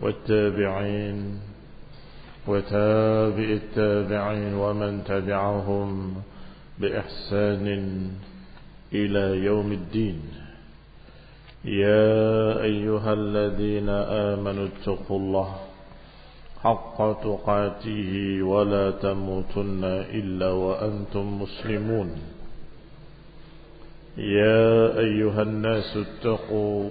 والتابعين وتابع التابعين ومن تبعهم بإحسان إلى يوم الدين. يا أيها الذين آمنوا اتقوا الله حق تقاته ولا تموتن إلا وأنتم مسلمون. يا أيها الناس اتقوا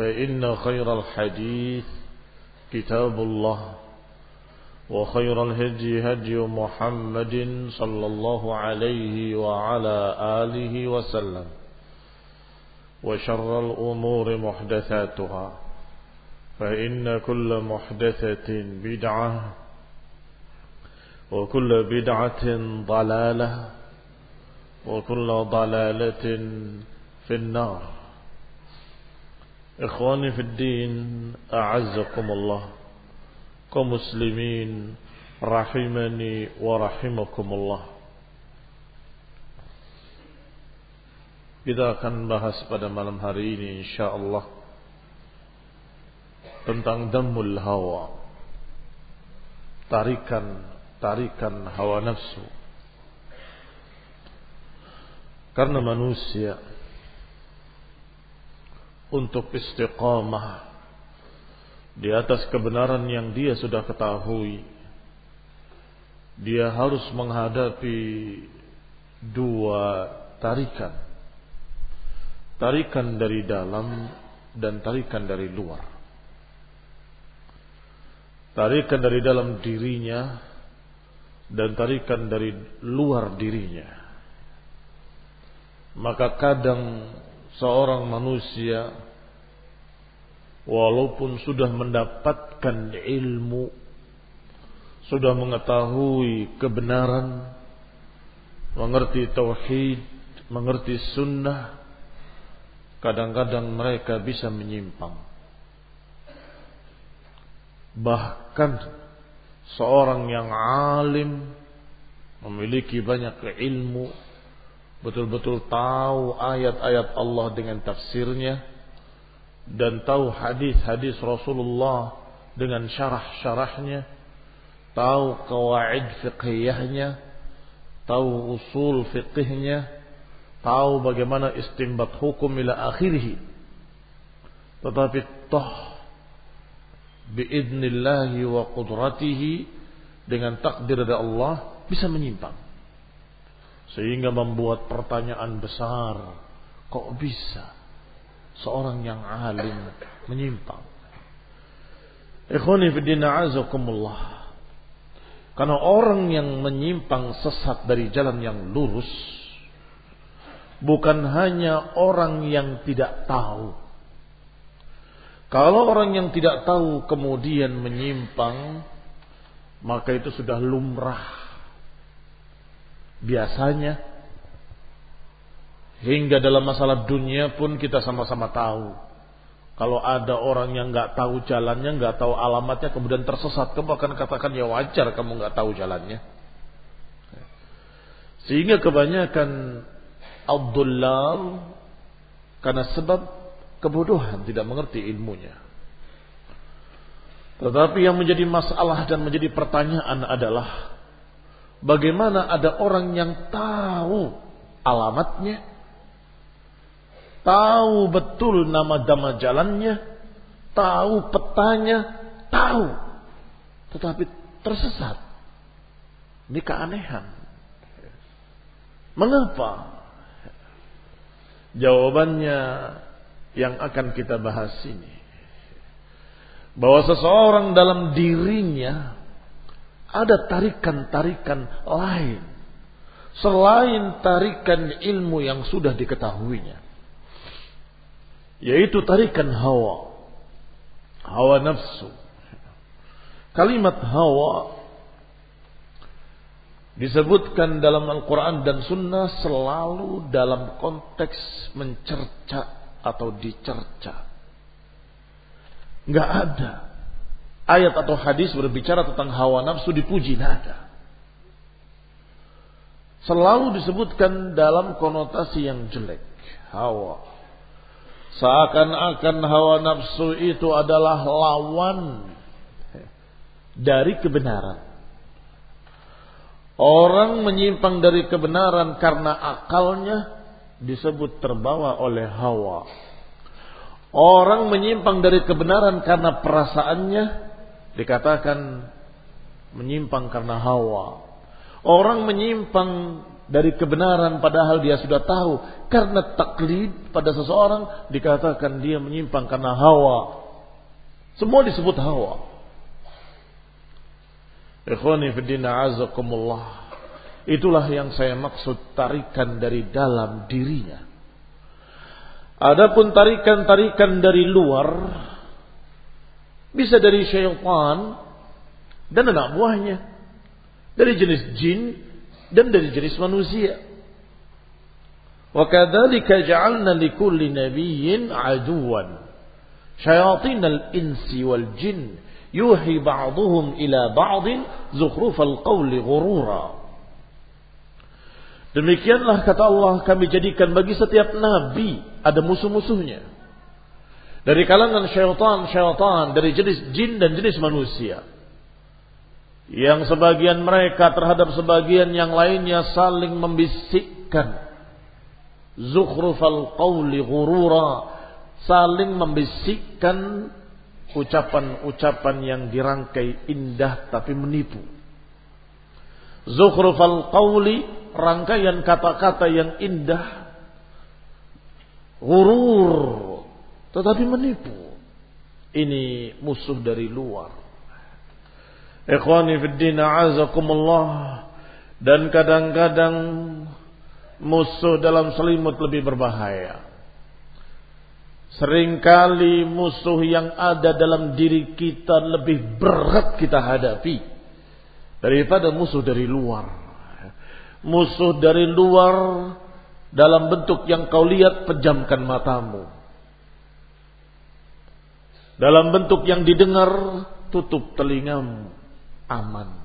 فإن خير الحديث كتاب الله وخير الهدي هدي محمد صلى الله عليه وعلى آله وسلم وشر الأمور محدثاتها فإن كل محدثة بدعة وكل بدعة ضلالة وكل ضلالة في النار. Ikhwani fi din, a'azzakumullah. Kaum muslimin rahimani wa rahimakumullah. Kita akan bahas pada malam hari ini insyaallah tentang damul hawa. Tarikan tarikan hawa nafsu. Karena manusia untuk istiqamah di atas kebenaran yang dia sudah ketahui, dia harus menghadapi dua tarikan. Tarikan dari dalam dan tarikan dari luar. Tarikan dari dalam dirinya dan tarikan dari luar dirinya. Maka kadang seorang manusia walaupun sudah mendapatkan ilmu, sudah mengetahui kebenaran, mengerti tauhid, mengerti sunnah, kadang-kadang mereka bisa menyimpang. Bahkan seorang yang alim memiliki banyak ilmu betul-betul tahu ayat-ayat Allah dengan tafsirnya dan tahu hadis-hadis Rasulullah dengan syarah-syarahnya tahu kawaid fiqhiyahnya tahu usul fiqhnya tahu bagaimana istimbat hukum ila akhirih. Tetapi toh biidnillahi wa qudratihi dengan takdir dari Allah bisa menyimpang sehingga membuat pertanyaan besar kok bisa seorang yang alim menyimpang ikhwani fi din azakumullah Karena orang yang menyimpang sesat dari jalan yang lurus bukan hanya orang yang tidak tahu. Kalau orang yang tidak tahu kemudian menyimpang, maka itu sudah lumrah. Biasanya hingga dalam masalah dunia pun kita sama-sama tahu kalau ada orang yang nggak tahu jalannya, nggak tahu alamatnya, kemudian tersesat, kamu akan katakan ya wajar kamu nggak tahu jalannya. Sehingga kebanyakan Abdullah karena sebab kebodohan tidak mengerti ilmunya. Tetapi yang menjadi masalah dan menjadi pertanyaan adalah bagaimana ada orang yang tahu alamatnya, tahu betul nama-nama jalannya, tahu petanya, tahu, tetapi tersesat. Ini keanehan. Mengapa? Jawabannya yang akan kita bahas ini. Bahwa seseorang dalam dirinya ada tarikan-tarikan lain. Selain tarikan ilmu yang sudah diketahuinya. Yaitu tarikan hawa. Hawa nafsu. Kalimat hawa disebutkan dalam Al-Quran dan Sunnah selalu dalam konteks mencerca atau dicerca. Nggak ada ayat atau hadis berbicara tentang hawa nafsu dipuji nggak ada selalu disebutkan dalam konotasi yang jelek hawa Seakan-akan hawa nafsu itu adalah lawan dari kebenaran. Orang menyimpang dari kebenaran karena akalnya disebut terbawa oleh hawa. Orang menyimpang dari kebenaran karena perasaannya dikatakan menyimpang karena hawa. Orang menyimpang dari kebenaran padahal dia sudah tahu. Karena taklid pada seseorang dikatakan dia menyimpang karena hawa. Semua disebut hawa. Ikhwani fiddina itulah yang saya maksud tarikan dari dalam dirinya. Adapun tarikan-tarikan dari luar bisa dari syaitan dan anak buahnya dari jenis jin dan dari jenis manusia. Ja'alna likulli nabiyyin aduwan syayatin al-insi wal jin yuhi ba'dhum ila ba'din zukhrufal qawli ghurura. Demikianlah kata Allah kami jadikan bagi setiap nabi ada musuh-musuhnya. Dari kalangan syaitan-syaitan dari jenis jin dan jenis manusia. Yang sebagian mereka terhadap sebagian yang lainnya saling membisikkan. Zukhrufal qawli ghurura. Saling membisikkan ucapan-ucapan yang dirangkai indah tapi menipu. Zukhrufal qawli rangkaian kata-kata yang indah. Ghurur tetapi menipu ini musuh dari luar Ikhwani azakumullah. Dan kadang-kadang musuh dalam selimut lebih berbahaya. Seringkali musuh yang ada dalam diri kita lebih berat kita hadapi daripada musuh dari luar. Musuh dari luar dalam bentuk yang kau lihat pejamkan matamu. Dalam bentuk yang didengar tutup telingamu aman.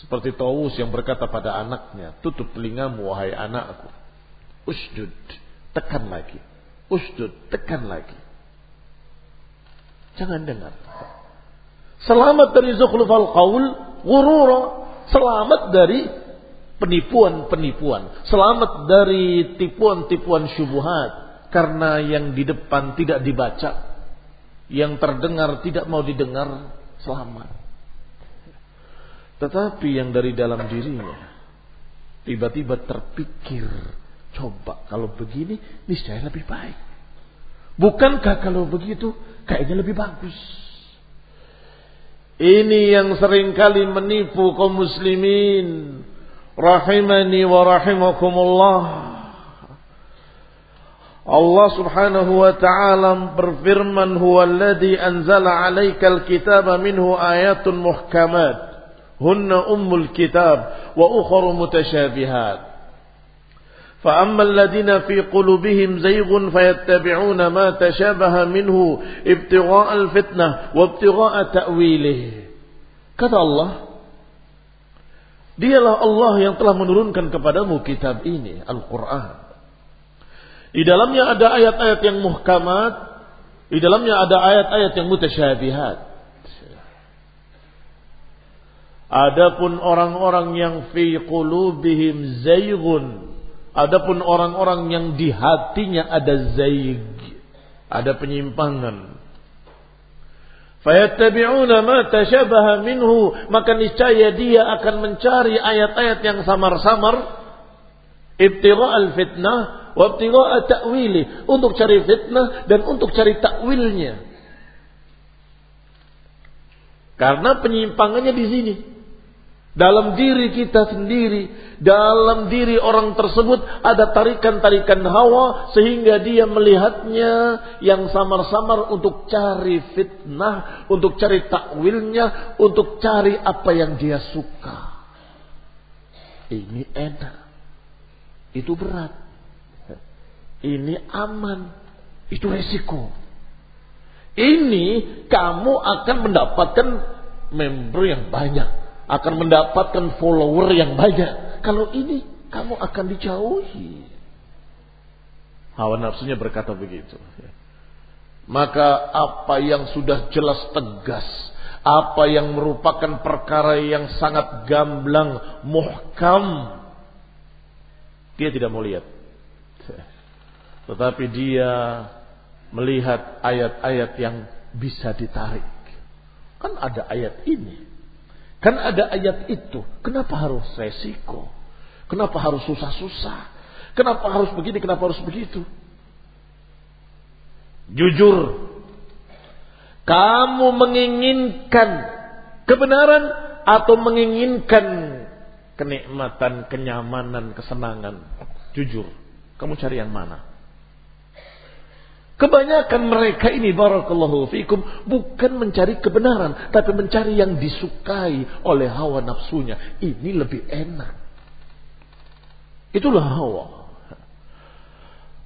Seperti Tawus yang berkata pada anaknya, tutup telingamu wahai anakku. Usjud, tekan lagi. Usjud, tekan lagi. Jangan dengar. Selamat dari zukhlufal qaul, ghurura. Selamat dari penipuan-penipuan. Selamat dari tipuan-tipuan syubuhat. Karena yang di depan tidak dibaca yang terdengar tidak mau didengar selamat. Tetapi yang dari dalam dirinya tiba-tiba terpikir, coba kalau begini niscaya lebih baik. Bukankah kalau begitu kayaknya lebih bagus? Ini yang sering kali menipu kaum muslimin. Rahimani wa rahimakumullah. Allah subhanahu wa ta'ala berfirman huwa alladhi anzala alaikal kitaba minhu ayatun muhkamat. Hunna ummul kitab wa ukharu mutasyabihat. فأما الذين في قلوبهم زيغ فيتبعون ما تشابه منه ابتغاء الفتنة وابتغاء تأويله kata Allah Dialah Allah yang telah menurunkan kepadamu kitab ini Al-Quran Di dalamnya ada ayat-ayat yang muhkamat. Di dalamnya ada ayat-ayat yang mutasyabihat. Adapun orang-orang yang fi qulubihim zaygun. Adapun orang-orang yang di hatinya ada zaig, ada penyimpangan. Fayattabi'una ma tashabaha minhu, maka niscaya dia akan mencari ayat-ayat yang samar-samar. Al fitnah wa ibtigha'a ta'wili, untuk cari fitnah dan untuk cari takwilnya. Karena penyimpangannya di sini dalam diri kita sendiri, dalam diri orang tersebut ada tarikan-tarikan hawa sehingga dia melihatnya yang samar-samar untuk cari fitnah, untuk cari takwilnya, untuk cari apa yang dia suka. Ini enak. Itu berat. Ini aman. Itu resiko. Ini kamu akan mendapatkan member yang banyak akan mendapatkan follower yang banyak. Kalau ini kamu akan dijauhi. Hawa nafsunya berkata begitu. Maka apa yang sudah jelas tegas, apa yang merupakan perkara yang sangat gamblang, muhkam, dia tidak mau lihat. Tetapi dia melihat ayat-ayat yang bisa ditarik. Kan ada ayat ini. Kan ada ayat itu. Kenapa harus resiko? Kenapa harus susah-susah? Kenapa harus begini? Kenapa harus begitu? Jujur. Kamu menginginkan kebenaran atau menginginkan kenikmatan, kenyamanan, kesenangan? Jujur. Kamu cari yang mana? Kebanyakan mereka ini barakallahu fikum bukan mencari kebenaran tapi mencari yang disukai oleh hawa nafsunya. Ini lebih enak. Itulah hawa.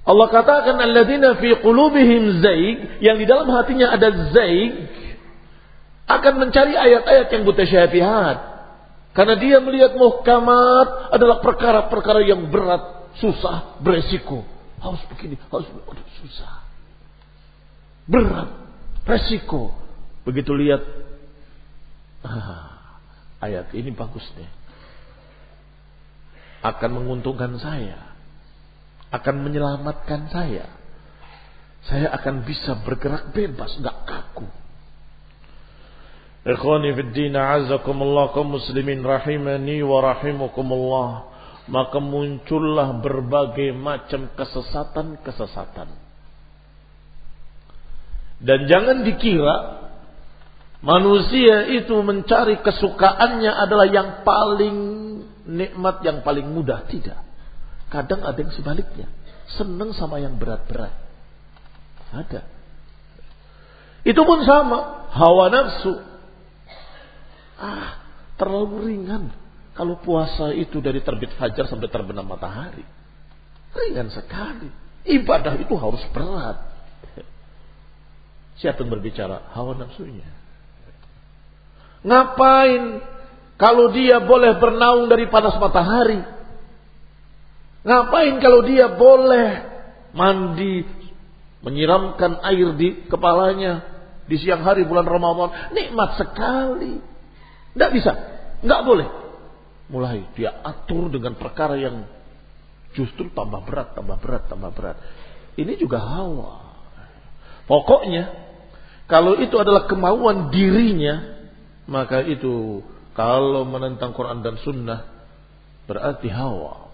Allah katakan alladzina fi qulubihim zaig yang di dalam hatinya ada zaig akan mencari ayat-ayat yang mutasyabihat. Karena dia melihat muhkamat adalah perkara-perkara yang berat, susah, beresiko. Harus begini, harus begini. susah. Berat. Resiko. Begitu lihat. Ah, ayat ini bagus deh. Akan menguntungkan saya. Akan menyelamatkan saya. Saya akan bisa bergerak bebas. Nggak kaku. Ikhwani fi din azakumullah kaum muslimin rahimani wa rahimakumullah. Maka muncullah berbagai macam kesesatan-kesesatan. Dan jangan dikira manusia itu mencari kesukaannya adalah yang paling nikmat, yang paling mudah. Tidak. Kadang ada yang sebaliknya. Senang sama yang berat-berat. Ada. Itu pun sama. Hawa nafsu. Ah, terlalu ringan. Kalau puasa itu dari terbit fajar sampai terbenam matahari. Ringan sekali. Ibadah itu harus berat. Siapa yang berbicara? Hawa nafsunya. Ngapain kalau dia boleh bernaung dari panas matahari? Ngapain kalau dia boleh mandi, menyiramkan air di kepalanya di siang hari bulan Ramadan? Nikmat sekali. Tidak bisa, nggak boleh. Mulai dia atur dengan perkara yang justru tambah berat, tambah berat, tambah berat. Ini juga hawa. Pokoknya kalau itu adalah kemauan dirinya, maka itu kalau menentang Quran dan Sunnah berarti hawa.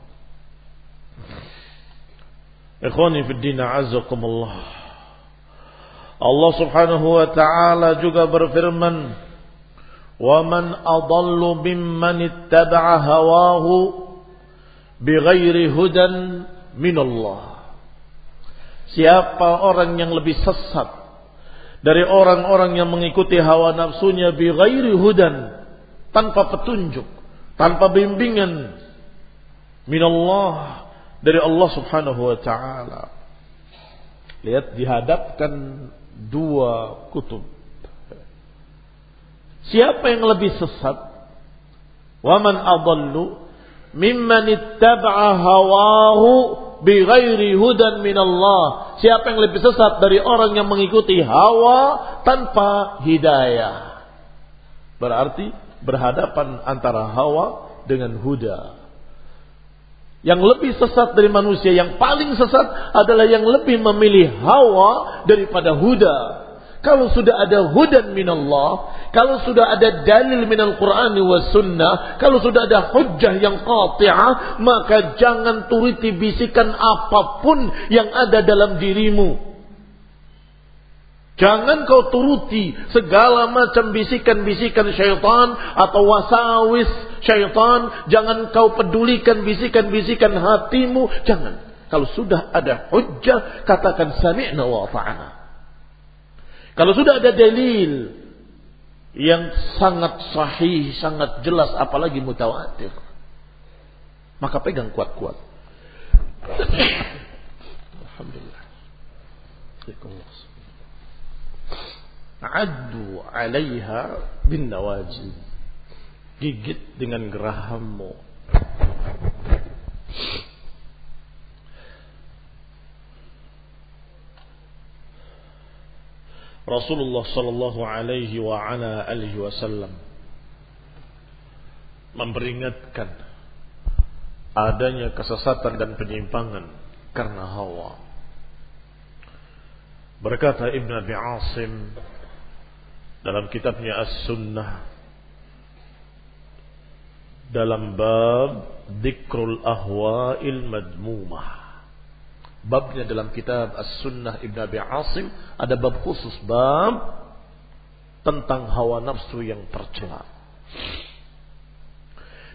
Ikhwani fi din azakumullah. Allah Subhanahu wa taala juga berfirman, "Wa man adallu mimman ittaba'a hawahu bighairi hudan min Allah." Siapa orang yang lebih sesat dari orang-orang yang mengikuti hawa nafsunya bi ghairi hudan tanpa petunjuk, tanpa bimbingan minallah dari Allah Subhanahu wa taala. Lihat dihadapkan dua kutub. Siapa yang lebih sesat? Waman adallu mimman ittaba'a hawahu bighairi hudan min Allah. Siapa yang lebih sesat dari orang yang mengikuti hawa tanpa hidayah? Berarti berhadapan antara hawa dengan huda. Yang lebih sesat dari manusia, yang paling sesat adalah yang lebih memilih hawa daripada huda. Kalau sudah ada hudan minallah, kalau sudah ada dalil minal Qur'an wa sunnah, kalau sudah ada hujjah yang qati'ah, maka jangan turuti bisikan apa pun yang ada dalam dirimu. Jangan kau turuti segala macam bisikan-bisikan syaitan atau wasawis syaitan. Jangan kau pedulikan bisikan-bisikan hatimu. Jangan. Kalau sudah ada hujjah, katakan sami'na wa ta'ana. Kalau sudah ada dalil yang sangat sahih, sangat jelas, apalagi mutawatir. Maka pegang kuat-kuat. Alhamdulillah. Addu alaiha bin nawajid. Gigit dengan gerahammu. Rasulullah sallallahu alaihi wa ala alihi wasallam memperingatkan adanya kesesatan dan penyimpangan karena hawa. Berkata Ibn Abi Asim dalam kitabnya As-Sunnah dalam bab Dikrul Ahwa'il Madmumah. Babnya dalam kitab As-Sunnah Ibn Abi Asim ada bab khusus bab tentang hawa nafsu yang tercela.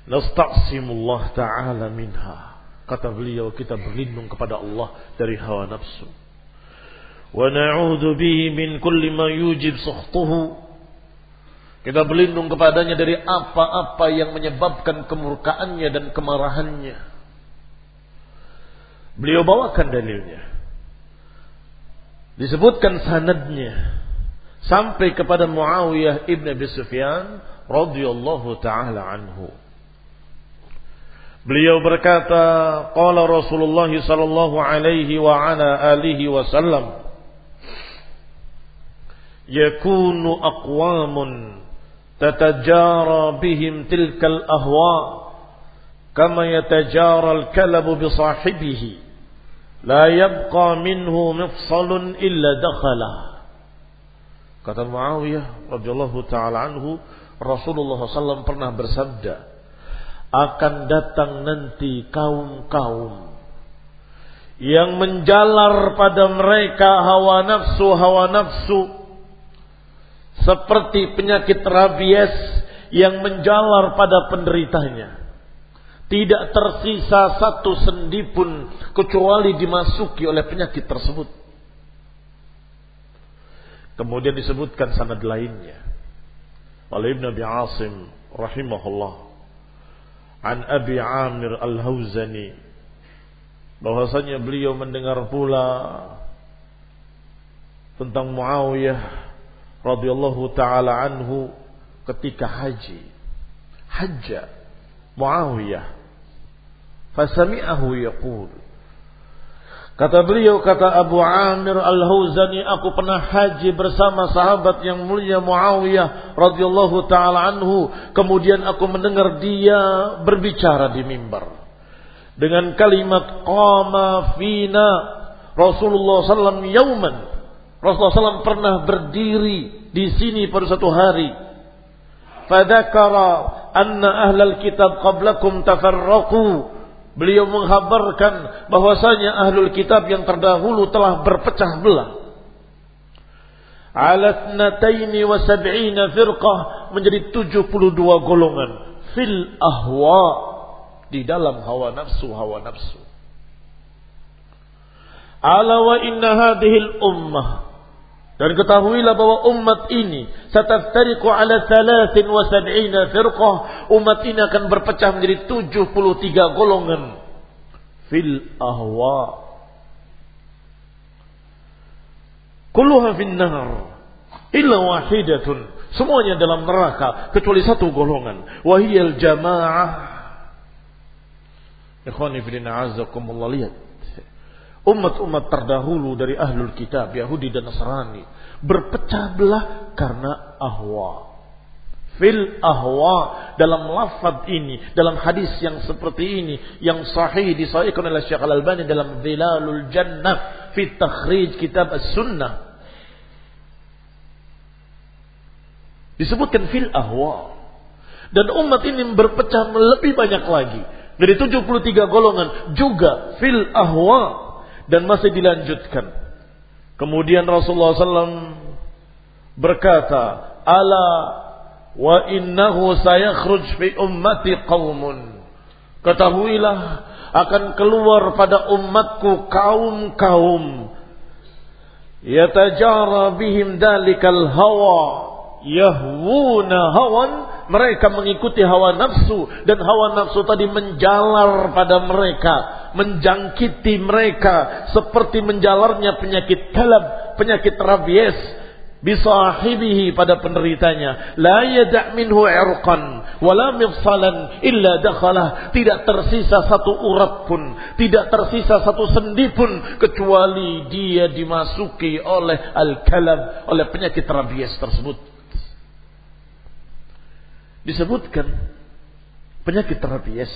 Nasta'simullah ta'ala minha. Kata beliau kita berlindung kepada Allah dari hawa nafsu. Wa na'udzu bihi min kulli ma yujib sukhtuhu kita berlindung kepadanya dari apa-apa yang menyebabkan kemurkaannya dan kemarahannya. Beliau bawakan dalilnya. Disebutkan sanadnya sampai kepada Muawiyah ibn Abi Sufyan radhiyallahu taala anhu. Beliau berkata, qala Rasulullah sallallahu alaihi wa ala alihi wasallam yakunu aqwamun tatajara bihim tilkal ahwa' كما yatajara الكلب بصاحبه لا يبقى منه مفصل إلا دخله. Kata Muawiyah radhiyallahu taala anhu Rasulullah SAW pernah bersabda akan datang nanti kaum-kaum yang menjalar pada mereka hawa nafsu hawa nafsu seperti penyakit rabies yang menjalar pada penderitanya. Tidak tersisa satu sendi pun kecuali dimasuki oleh penyakit tersebut. Kemudian disebutkan sanad lainnya oleh Ibn Abi Asim rahimahullah an Abi Amir Al-Hauzani bahwasanya beliau mendengar pula tentang Muawiyah radhiyallahu taala anhu ketika haji. Hajja Muawiyah. Fasami'ahu yaqul. Kata beliau, kata Abu Amir Al-Huzani, aku pernah haji bersama sahabat yang mulia Muawiyah radhiyallahu taala anhu. Kemudian aku mendengar dia berbicara di mimbar dengan kalimat qama fina Rasulullah sallallahu yauman Rasulullah SAW pernah berdiri di sini pada satu hari. Fadakara anna ahlal kitab qablakum tafarraqu. Beliau menghabarkan bahwasanya ahlul kitab yang terdahulu telah berpecah belah. Ala tnataini wa sab'ina firqah menjadi 72 golongan fil ahwa di dalam hawa nafsu hawa nafsu. Ala wa inna hadhil ummah dan ketahuilah bahwa umat ini sataftariqu ala 73 firqah umat ini akan berpecah menjadi 73 golongan. Fil ahwa. Kulluha fin nar. Illa wahidatun. Semuanya dalam neraka kecuali satu golongan. Wahiyal jamaah. Ikhwani fillah azakumullah lihat umat-umat terdahulu dari ahlul kitab Yahudi dan Nasrani berpecah belah karena ahwa fil ahwa dalam lafaz ini dalam hadis yang seperti ini yang sahih disahihkan oleh Syekh Al-Albani dalam Zilalul Jannah fi takhrij kitab as-sunnah Disebutkan fil ahwa. Dan umat ini berpecah lebih banyak lagi. Dari 73 golongan juga fil ahwa. Dan masih dilanjutkan. Kemudian Rasulullah SAW berkata, Ala wa innahu sayakhruj fi ummati qawmun. Ketahuilah akan keluar pada umatku kaum-kaum. Yatajara bihim dalikal hawa yahwuna hawan mereka mengikuti hawa nafsu. Dan hawa nafsu tadi menjalar pada mereka. Menjangkiti mereka. Seperti menjalarnya penyakit kalab penyakit rabies. Bisahibihi pada penderitanya. La yada' minhu irqan wala mifsalan illa dakhalah. Tidak tersisa satu urat pun. Tidak tersisa satu sendi pun. Kecuali dia dimasuki oleh al-kalab oleh penyakit rabies tersebut disebutkan penyakit rabies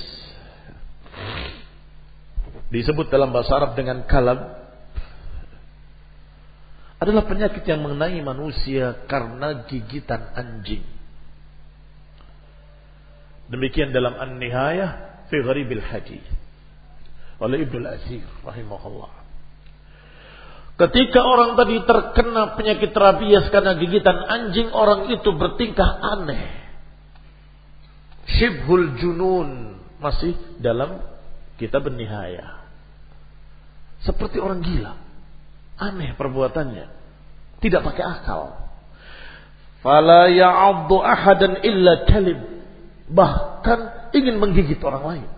disebut dalam bahasa Arab dengan kalab adalah penyakit yang mengenai manusia karena gigitan anjing. Demikian dalam An-Nihayah fi Gharibil Hadis oleh Ibnu Al-Azir rahimahullah. Ketika orang tadi terkena penyakit rabies karena gigitan anjing, orang itu bertingkah aneh Shibhul junun masih dalam kitab nihaya. Seperti orang gila. Aneh perbuatannya. Tidak pakai akal. Fala ya'addu ahadan illa kalib. Bahkan ingin menggigit orang lain.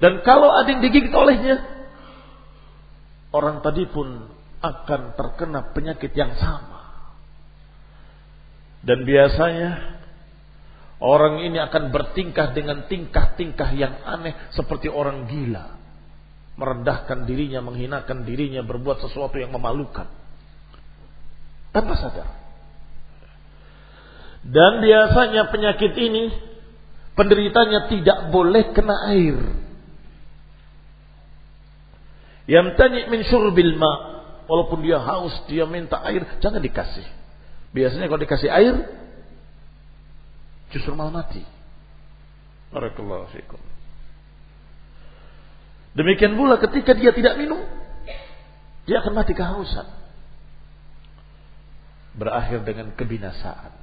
Dan kalau ada yang digigit olehnya, orang tadi pun akan terkena penyakit yang sama. Dan biasanya Orang ini akan bertingkah dengan tingkah-tingkah yang aneh seperti orang gila. Merendahkan dirinya, menghinakan dirinya, berbuat sesuatu yang memalukan. Tanpa sadar. Dan biasanya penyakit ini penderitanya tidak boleh kena air. Yang tanya min syurbil ma. Walaupun dia haus, dia minta air, jangan dikasih. Biasanya kalau dikasih air, justru malah mati. Barakallahu fikum. Demikian pula ketika dia tidak minum, dia akan mati kehausan. Berakhir dengan kebinasaan.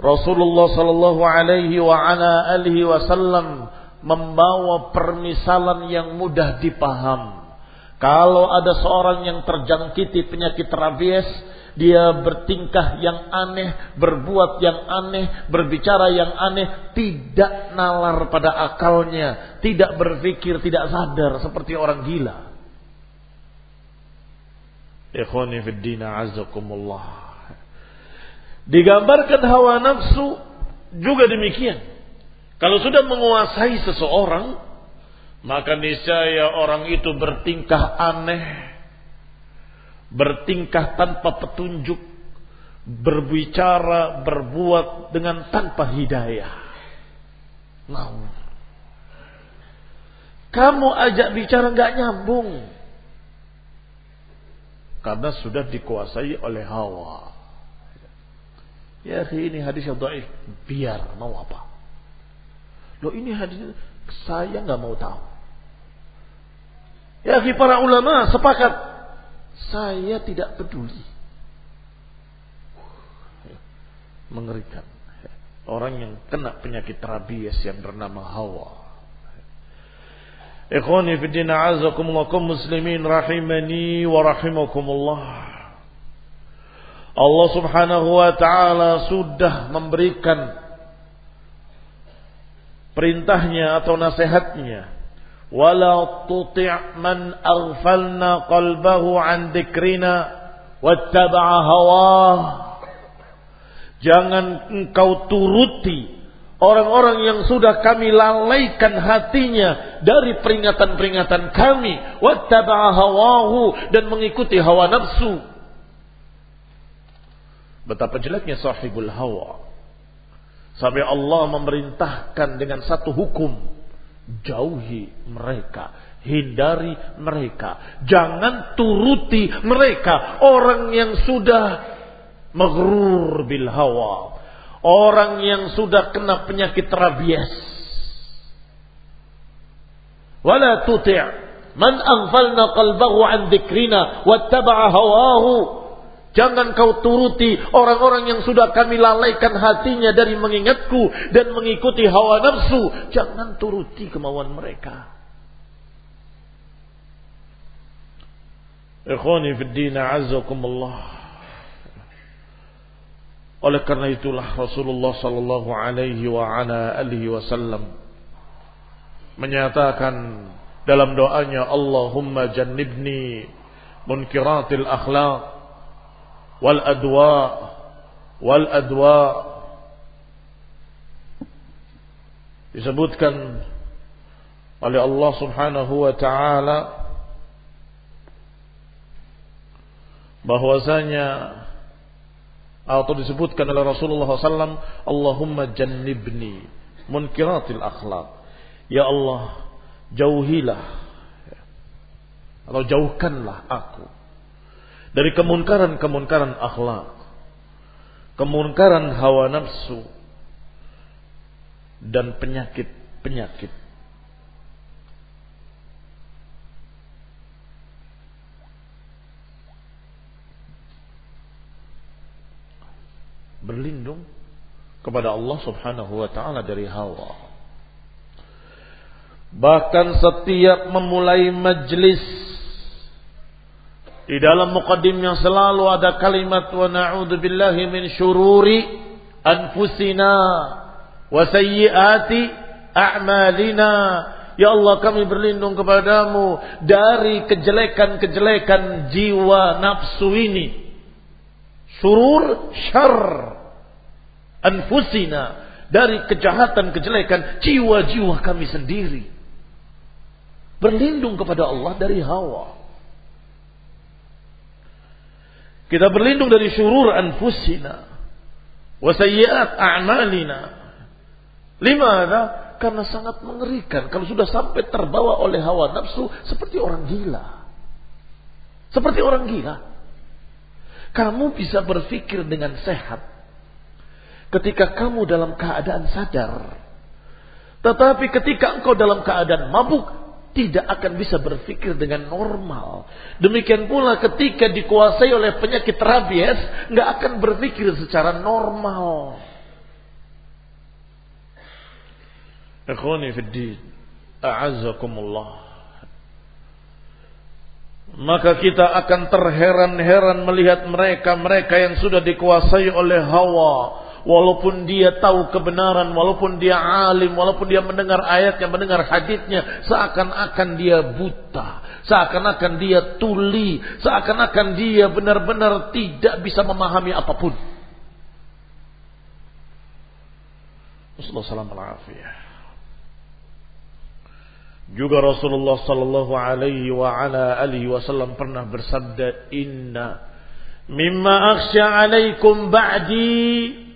Rasulullah sallallahu alaihi wa ala alihi wasallam membawa permisalan yang mudah dipaham. Kalau ada seorang yang terjangkiti penyakit rabies, dia bertingkah yang aneh, berbuat yang aneh, berbicara yang aneh, tidak nalar pada akalnya, tidak berpikir, tidak sadar seperti orang gila. Ikhwani. Digambarkan hawa nafsu juga demikian. Kalau sudah menguasai seseorang, maka niscaya orang itu bertingkah aneh, bertingkah tanpa petunjuk, berbicara, berbuat dengan tanpa hidayah. Mau. Kamu ajak bicara nggak nyambung. Karena sudah dikuasai oleh hawa. Ya ini hadis yang dhaif. Biar mau apa? Loh ini hadis saya nggak mau tahu. Ya para ulama sepakat saya tidak peduli. Mengerikan. Orang yang kena penyakit rabies yang bernama hawa. Ikhwani fi din a'azakumullah muslimin rahimani wa rahimakumullah. Allah Subhanahu wa taala sudah memberikan perintahnya atau nasihatnya wala tuti' man aghfalna qalbahu an dzikrina wattaba'a hawah jangan engkau turuti Orang-orang yang sudah kami lalaikan hatinya dari peringatan-peringatan kami. Wattaba'a hawahu. Dan mengikuti hawa nafsu. Betapa jeleknya sahibul hawa. Sampai Allah memerintahkan dengan satu hukum. Jauhi mereka. Hindari mereka. Jangan turuti mereka. Orang yang sudah maghrur bil hawa Orang yang sudah kena penyakit rabies. Wala tuti' man aghfalna qalbahu an dzikrina wattaba'a hawahu. Jangan kau turuti orang-orang yang sudah kami lalaikan hatinya dari mengingatku dan mengikuti hawa nafsu. Jangan turuti kemauan mereka. Ikhwani fi din azakumullah. Oleh karena itulah Rasulullah sallallahu alaihi wa ala alihi wasallam menyatakan dalam doanya Allahumma jannibni munkiratil akhlaq wal adwa wal adwa. Disebutkan oleh Allah Subhanahu wa taala bahwasanya atau disebutkan oleh Rasulullah SAW Allahumma jannibni munkiratil akhlak Ya Allah jauhilah atau jauhkanlah aku dari kemunkaran-kemunkaran akhlak kemunkaran hawa nafsu dan penyakit-penyakit berlindung kepada Allah Subhanahu wa taala dari hawa. Bahkan setiap memulai majlis di dalam muqaddimnya selalu ada kalimat wa na'udzubillahi min syururi anfusina wa sayyiati a'malina. Ya Allah kami berlindung kepadamu dari kejelekan-kejelekan jiwa nafsu ini. Surur syar anfusina. Dari kejahatan kejelekan jiwa-jiwa kami sendiri. Berlindung kepada Allah dari hawa kita berlindung dari syurur anfusina wa sayyiat a'malina. Limana karena sangat mengerikan kalau sudah sampai terbawa oleh hawa nafsu seperti orang gila. Seperti orang gila. Kamu bisa berpikir dengan sehat ketika kamu dalam keadaan sadar. Tetapi ketika engkau dalam keadaan mabuk, tidak akan bisa berpikir dengan normal. Demikian pula ketika dikuasai oleh penyakit rabies, nggak akan berpikir secara normal. Maka kita akan terheran-heran melihat mereka-mereka yang sudah dikuasai oleh hawa. Walaupun dia tahu kebenaran, walaupun dia alim, walaupun dia mendengar ayatnya, mendengar hadisnya, seakan-akan dia buta, seakan-akan dia tuli, seakan-akan dia benar-benar tidak bisa memahami apa pun. Juga Rasulullah sallallahu alaihi wa ala alihi wasallam pernah bersabda, "Inna mimma akhsha alaikum ba'di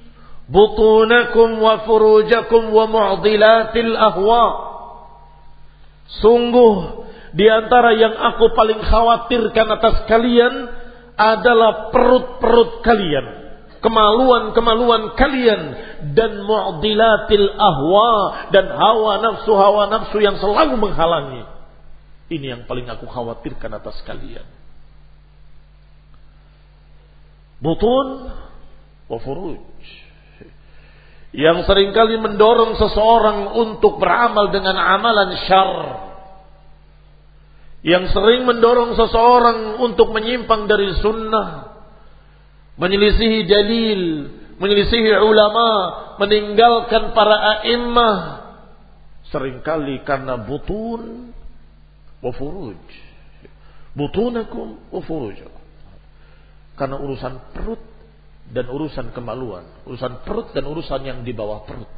butunakum wa furujakum wa mu'dilatil ahwa." Sungguh di antara yang aku paling khawatirkan atas kalian adalah perut-perut kalian kemaluan-kemaluan kalian dan mu'dilatil ahwa dan hawa nafsu hawa nafsu yang selalu menghalangi. Ini yang paling aku khawatirkan atas kalian. Butun wa furuj. Yang sering kali mendorong seseorang untuk beramal dengan amalan syar. Yang sering mendorong seseorang untuk menyimpang dari sunnah. Menyelisihi dalil menyelisihi ulama meninggalkan para a'immah. Seringkali karena butun wa furuj. Butunakum wa furujakum karena urusan perut dan urusan kemaluan, urusan perut dan urusan yang di bawah perut.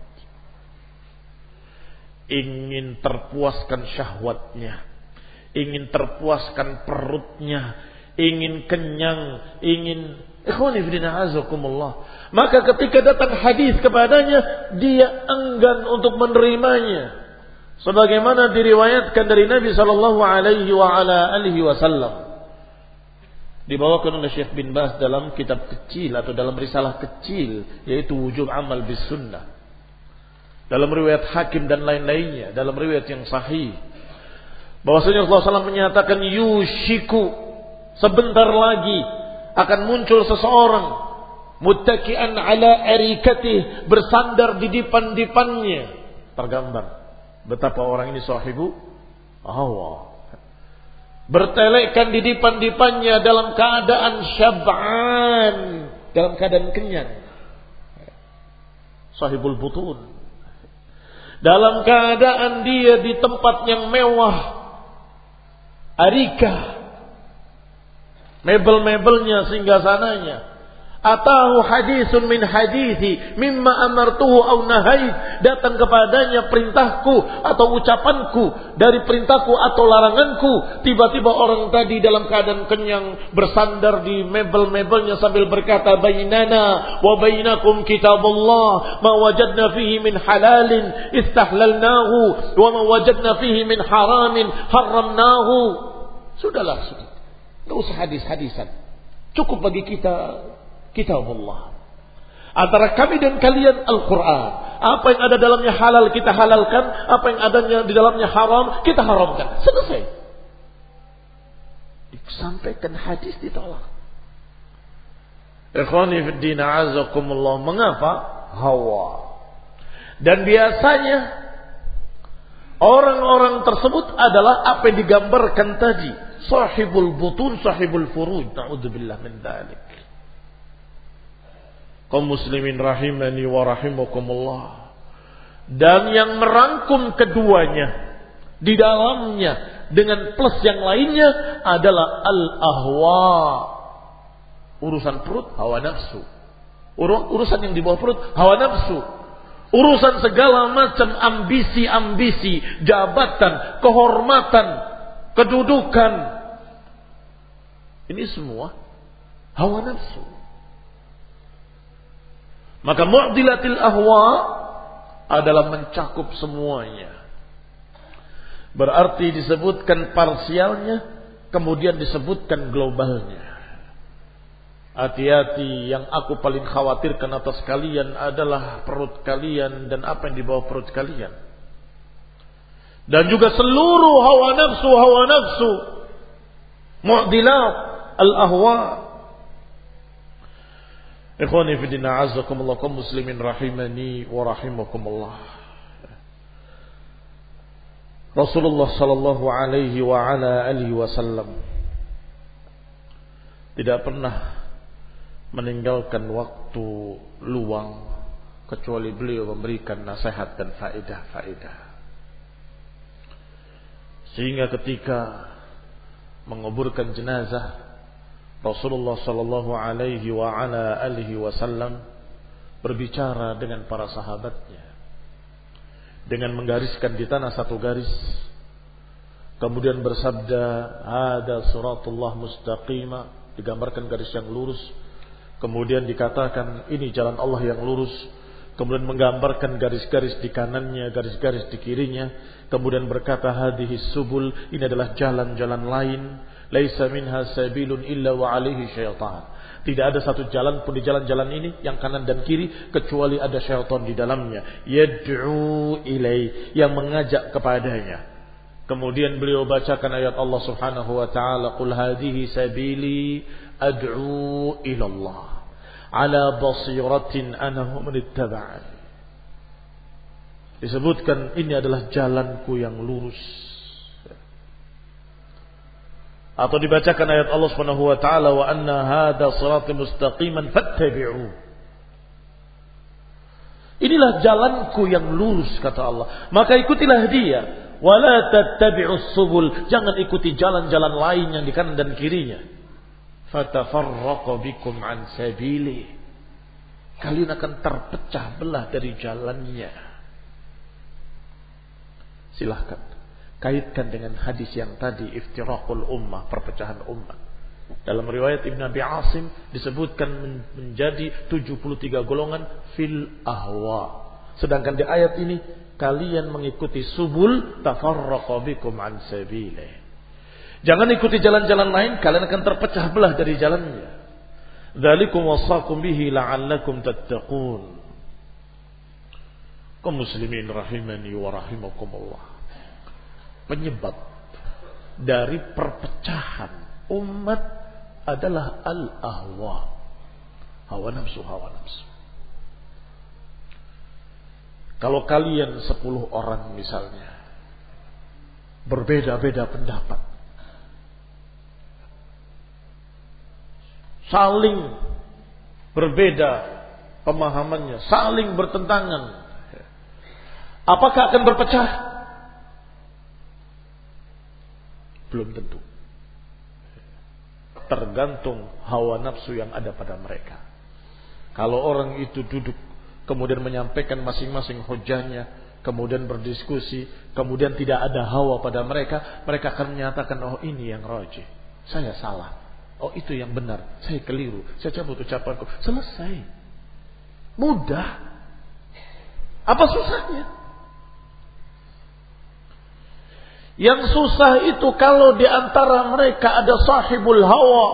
Ingin terpuaskan syahwatnya, ingin terpuaskan perutnya, ingin kenyang, ingin maka ketika datang hadis kepadanya, dia enggan untuk menerimanya. Sebagaimana diriwayatkan dari Nabi Shallallahu Alaihi Wasallam dibawakan oleh Syekh bin Bas dalam kitab kecil atau dalam risalah kecil yaitu wujud amal bis sunnah. Dalam riwayat hakim dan lain-lainnya dalam riwayat yang sahih. Bahwasanya Rasulullah SAW menyatakan yushiku sebentar lagi akan muncul seseorang muttaki'an ala arikatih bersandar di dipan-dipannya. Tergambar betapa orang ini sahibu hawa bertelekkan di dipan-dipannya dalam keadaan syab'an, dalam keadaan kenyang. Sahibul butun. Dalam keadaan dia di tempat yang mewah. Arika. Mebel-mebelnya sehingga sananya. Atahu hadisun min hadithi mimma amartuhu au nahait. Datang kepadanya perintahku atau ucapanku dari perintahku atau laranganku. Tiba-tiba orang tadi dalam keadaan kenyang bersandar di mebel-mebelnya sambil berkata bainana wa bainakum kitabullah ma wajadna fihi min halalin istahlalnahu wa ma wajadna fihi min haramin haramnahu. Sudahlah, sudah. Usah hadis-hadisan. Cukup bagi kita kitabullah. Antara kami dan kalian Al-Quran. Apa yang ada dalamnya halal kita halalkan. Apa yang adanya di dalamnya haram kita haramkan. Selesai. Disampaikan hadis ditolak. Ikhwani fiddina azakumullah. Mengapa? Hawa. Dan biasanya orang-orang tersebut adalah apa yang digambarkan tadi. Sahibul butun, sahibul furuj. Na'udzubillah min dalik kaum muslimin rahimani wa rahimakumullah. Dan yang merangkum keduanya di dalamnya dengan plus yang lainnya adalah al-ahwa. Urusan perut hawa nafsu. Urusan yang di bawah perut hawa nafsu. Urusan segala macam ambisi-ambisi jabatan kehormatan kedudukan. Ini semua hawa nafsu maka mu'dilatil ahwa adalah mencakup semuanya. Berarti disebutkan parsialnya, kemudian disebutkan globalnya. Hati-hati yang aku paling khawatirkan atas kalian adalah perut kalian dan apa yang di bawah perut kalian. Dan juga seluruh hawa nafsu, hawa nafsu. Mu'dilat al-ahwa Ikhwani fidina azakumullah kaum muslimin rahimani wa rahimakumullah. Rasulullah sallallahu alaihi wa ala alihi wasallam tidak pernah meninggalkan waktu luang kecuali beliau memberikan nasihat dan faedah-faedah. Sehingga ketika menguburkan jenazah Rasulullah sallallahu alaihi wa ala alihi wasallam berbicara dengan para sahabatnya. Dengan menggariskan di tanah satu garis. Kemudian bersabda ada suratullah mustaqima. Digambarkan garis yang lurus. Kemudian dikatakan ini jalan Allah yang lurus. Kemudian menggambarkan garis-garis di kanannya garis-garis di kirinya. Kemudian berkata hadhihi subul. Ini adalah jalan-jalan lain Laisa minha sabilun illa wa alaihi syaitan. Tidak ada satu jalan pun di jalan-jalan ini yang kanan dan kiri kecuali ada syaitan di dalamnya. Yad'u ilai yang mengajak kepadanya. Kemudian beliau bacakan ayat Allah Subhanahu wa taala, "Qul hadhihi sabili ad'u ila Allah ala basiratin ana wa man disebutkan ini adalah jalanku yang lurus. Atau dibacakan ayat Allah Subhanahu wa taala wa anna hadza sirati mustaqiman fattabi'u. Inilah jalanku yang lurus kata Allah. Maka ikutilah dia. Wala tattabi'us subul. Jangan ikuti jalan-jalan lain yang di kanan dan kirinya. Fatafarraqa bikum an sabili. Kalian akan terpecah belah dari jalannya. Silahkan kaitkan dengan hadis yang tadi iftirakul ummah, perpecahan ummah. Dalam riwayat Ibn Abi Asim disebutkan menjadi 73 golongan fil ahwa. Sedangkan di ayat ini kalian mengikuti subul tafarraqa an sabile. Jangan ikuti jalan-jalan lain, kalian akan terpecah belah dari jalannya. Dzalikum wasaqum bihi la'allakum tattaqun. Kaum muslimin rahimani wa rahimakumullah penyebab dari perpecahan umat adalah al-ahwa. Hawa nafsu, hawa nafsu. Kalau kalian sepuluh orang misalnya berbeda-beda pendapat, saling berbeda pemahamannya, saling bertentangan, apakah akan berpecah? Belum tentu. Tergantung hawa nafsu yang ada pada mereka. Kalau orang itu duduk kemudian menyampaikan masing-masing hujahnya, kemudian berdiskusi, kemudian tidak ada hawa pada mereka, mereka akan menyatakan, oh ini yang rajih, saya salah. Oh itu yang benar, saya keliru, saya cabut ucapanku. Selesai. Mudah. Apa susahnya? Yang susah itu kalau di antara mereka ada sahibul hawa.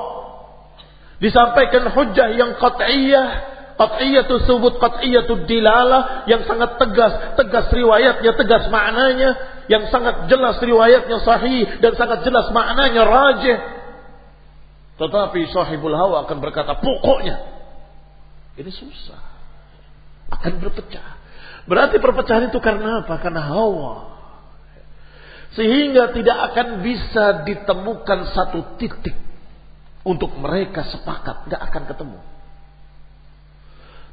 Disampaikan hujah yang qat'iyah. Qat'iyatu subut qat'iyatu dilalah. Yang sangat tegas. Tegas riwayatnya, tegas maknanya. Yang sangat jelas riwayatnya sahih. Dan sangat jelas maknanya rajih. Tetapi sahibul hawa akan berkata pokoknya. Ini susah. Akan berpecah. Berarti perpecahan itu karena apa? Karena hawa. Sehingga tidak akan bisa ditemukan satu titik untuk mereka sepakat. Tidak akan ketemu.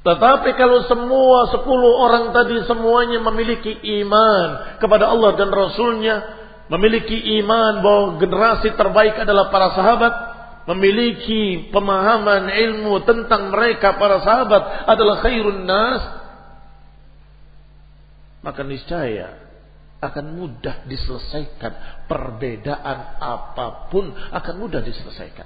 Tetapi kalau semua sepuluh orang tadi semuanya memiliki iman kepada Allah dan Rasulnya. Memiliki iman bahwa generasi terbaik adalah para sahabat. Memiliki pemahaman ilmu tentang mereka para sahabat adalah khairun nas. Maka niscaya akan mudah diselesaikan. Perbedaan apa pun akan mudah diselesaikan.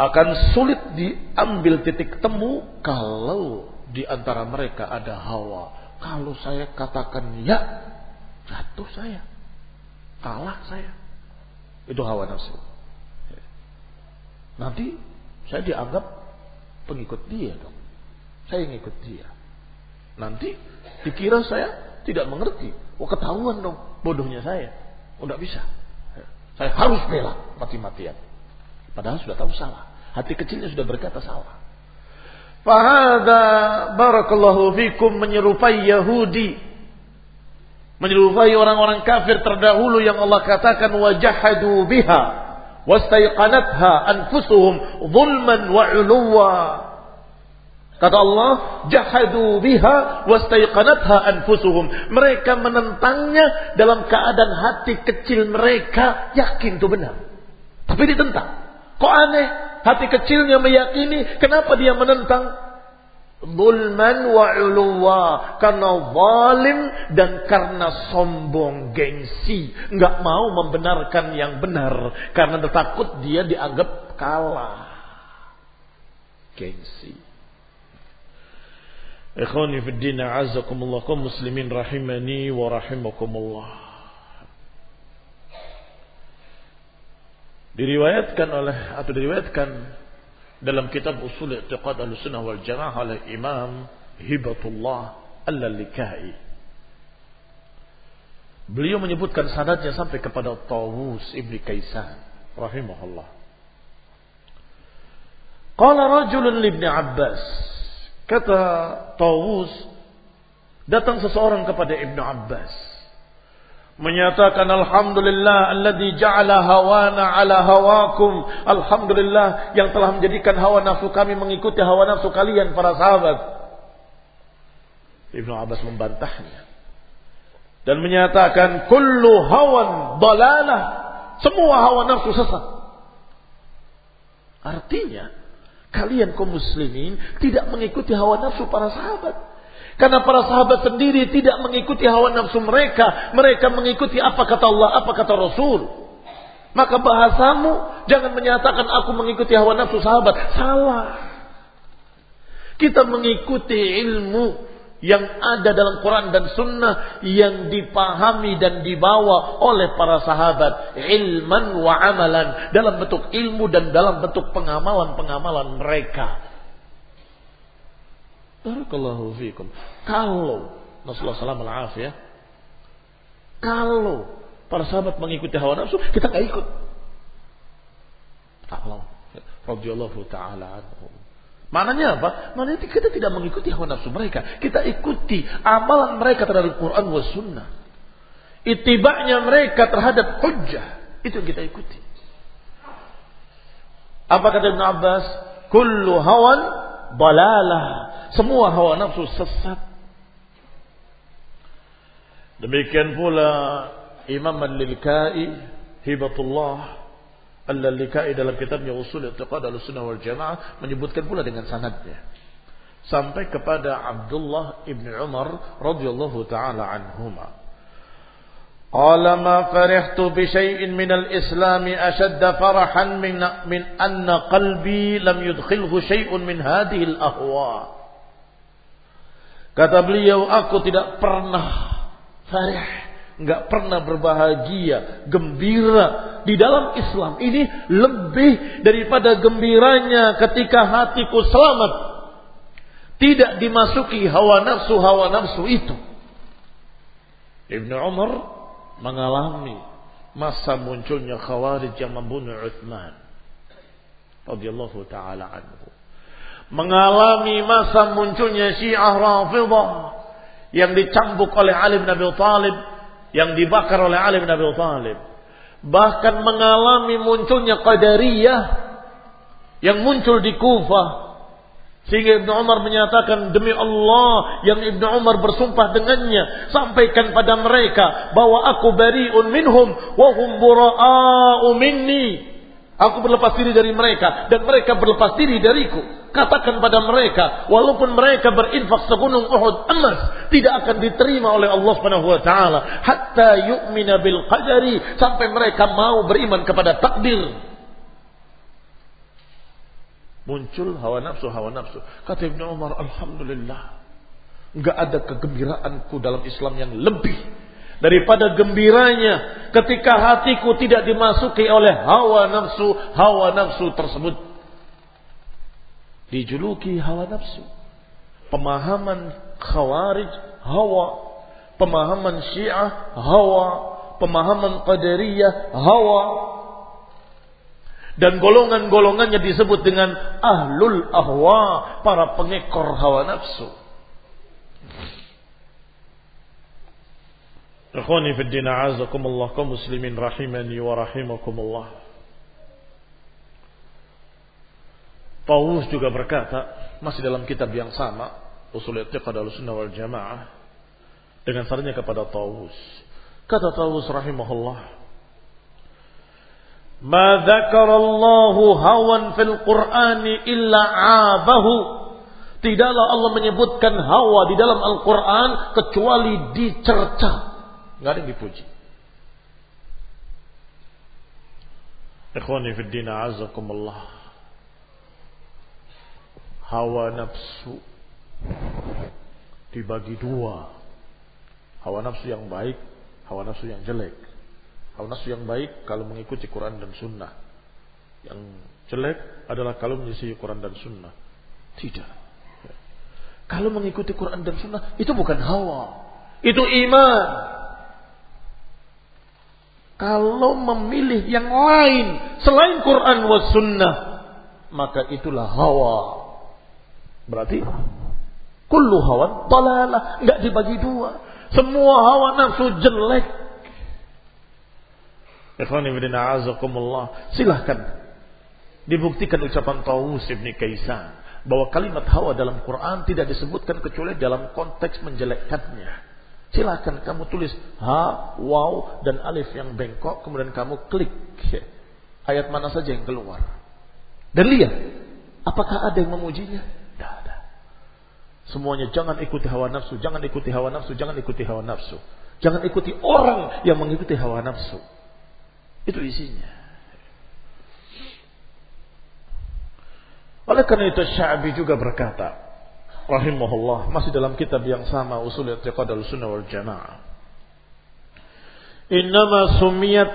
Akan sulit diambil titik temu kalau di antara mereka ada hawa. Kalau saya katakan ya, jatuh saya. Kalah saya. Itu hawa nafsu. Nanti saya dianggap pengikut dia dong. Saya ngikut dia. Nanti Dikira saya tidak mengerti. Oh ketahuan dong bodohnya saya. Oh tidak bisa. Saya harus bela mati-matian. Padahal sudah tahu salah. Hati kecilnya sudah berkata salah. Fahada barakallahu fikum menyerupai Yahudi. Menyerupai orang-orang kafir terdahulu yang Allah katakan wajahadu biha. Wastaiqanatha anfusuhum zulman wa. Kata Allah, jahadu biha wastaiqanatha anfusuhum. Mereka menentangnya dalam keadaan hati kecil mereka yakin itu benar. Tapi ditentang. Kok aneh? Hati kecilnya meyakini, kenapa dia menentang? Zulman wa uluwa. Karena zalim dan karena sombong gengsi. Nggak mau membenarkan yang benar. Karena takut dia dianggap kalah. Gengsi. Ikhwani fi din azakumullah kaum muslimin rahimani wa rahimakumullah. Diriwayatkan oleh atau diriwayatkan dalam kitab Usul I'tiqad Ahlussunnah wal Jamaah oleh Imam Hibatullah Al-Likai. Beliau menyebutkan sanadnya sampai kepada Tawus Ibni Kaisan rahimahullah. Qala rajulun li Ibn Abbas Kata Tawus Datang seseorang kepada Ibnu Abbas. Menyatakan alhamdulillah alladzi ja'ala hawana ala hawakum. Alhamdulillah yang telah menjadikan hawa nafsu kami mengikuti hawa nafsu kalian para sahabat. Ibnu Abbas membantahnya dan menyatakan kullu hawan dalalah. Semua hawa nafsu sesat. Artinya kalian kaum muslimin tidak mengikuti hawa nafsu para sahabat karena para sahabat sendiri tidak mengikuti hawa nafsu mereka. Mereka mengikuti apa kata Allah, apa kata Rasul. Maka bahasamu jangan menyatakan aku mengikuti hawa nafsu sahabat. Salah. Kita mengikuti ilmu yang ada dalam Quran dan Sunnah yang dipahami dan dibawa oleh para sahabat ilman wa amalan dalam bentuk ilmu dan dalam bentuk pengamalan-pengamalan mereka. Barakallahu fiikum. Kalau Rasulullah SAW ya, kalau para sahabat mengikuti hawa nafsu, kita nggak ikut. Allah radhiyallahu taala anhum. Maknanya apa? Maknanya kita tidak mengikuti hawa nafsu mereka. Kita ikuti amalan mereka terhadap Quran wa sunnah. Itibaknya mereka terhadap hujjah. Itu yang kita ikuti. Apa kata Ibn Abbas? Kullu hawan balalah. Semua hawa nafsu sesat. Demikian pula Imam Al-Lilkai Hibatullah Al-Lalikai dalam kitabnya Usul Iqtiqad Al-Sunnah wal Jamaah menyebutkan pula dengan sanadnya. Sampai kepada Abdullah ibn Umar radhiyallahu taala anhuma. Qala ma farihtu bi syai'in min al-Islam ashadda farahan min min anna qalbi lam yudkhilhu shayun min hadhihi al-ahwa. Kata beliau, aku tidak pernah farih nggak pernah berbahagia, gembira di dalam Islam ini lebih daripada gembiranya ketika hatiku selamat tidak dimasuki hawa nafsu hawa nafsu itu. Ibnu Umar mengalami masa munculnya Khawarij yang membunuh Uthman radhiyallahu taala anhu mengalami masa munculnya Syiah Rafidah yang dicambuk oleh Ali bin Abi Thalib, yang dibakar oleh Ali bin Abi Thalib. Bahkan mengalami munculnya Qadariyah yang muncul di Kufah. Sehingga Ibnu Umar menyatakan demi Allah yang Ibnu Umar bersumpah dengannya sampaikan pada mereka bahwa aku bariun minhum wa hum minni Aku berlepas diri dari mereka dan mereka berlepas diri dariku. Katakan pada mereka, walaupun mereka berinfak segunung Uhud emas, tidak akan diterima oleh Allah Subhanahu wa taala hatta yu'mina bil qadari sampai mereka mau beriman kepada takdir. Muncul hawa nafsu hawa nafsu. Kata Ibnu Umar, alhamdulillah. Enggak ada kegembiraanku dalam Islam yang lebih daripada gembiranya ketika hatiku tidak dimasuki oleh hawa nafsu hawa nafsu tersebut dijuluki hawa nafsu. Pemahaman khawarij hawa pemahaman syiah hawa pemahaman qadariyah hawa. Dan golongan-golongannya disebut dengan ahlul ahwa para pengekor hawa nafsu. Ikhwani fi din a'azakumullah kaum muslimin rahimani wa rahimakumullah. Paulus juga berkata, masih dalam kitab yang sama, Usul I'tiqad Ahlussunnah wal Jamaah, dengan sarannya kepada Taus. Kata Taus rahimahullah, "Ma dzakara Allah hawan fil Qur'ani illa 'abahu." Tidaklah Allah menyebutkan hawa di dalam Al-Quran kecuali dicerca Nggak ada yang dipuji. Ikhwani fi din azakumullah. Hawa nafsu dibagi dua. Hawa nafsu yang baik, hawa nafsu yang jelek. Hawa nafsu yang baik kalau mengikuti Quran dan Sunnah. Yang jelek adalah kalau menyisi Quran dan Sunnah. Tidak. Kalau mengikuti Quran dan Sunnah itu bukan hawa, itu iman. Kalau memilih yang lain selain Quran was sunnah, maka itulah hawa. Berarti Kullu hawan dalalah. Enggak dibagi dua. Semua hawa nafsu jelek. Silahkan dibuktikan ucapan Taus ibn Kaisan bahwa kalimat hawa dalam Quran tidak disebutkan kecuali dalam konteks menjelekkannya. Silahkan kamu tulis ha, waw, dan alif yang bengkok, kemudian kamu klik ayat mana saja yang keluar. Dan lihat, apakah ada yang memujinya? Semuanya jangan ikuti hawa nafsu, jangan ikuti hawa nafsu, jangan ikuti hawa nafsu. Jangan ikuti orang yang mengikuti hawa nafsu. Itu isinya. Oleh karena itu Sya'bi juga berkata, rahimahullah, masih dalam kitab yang sama usul i'tiqad al-sunnah wal jamaah. Innama sumiyat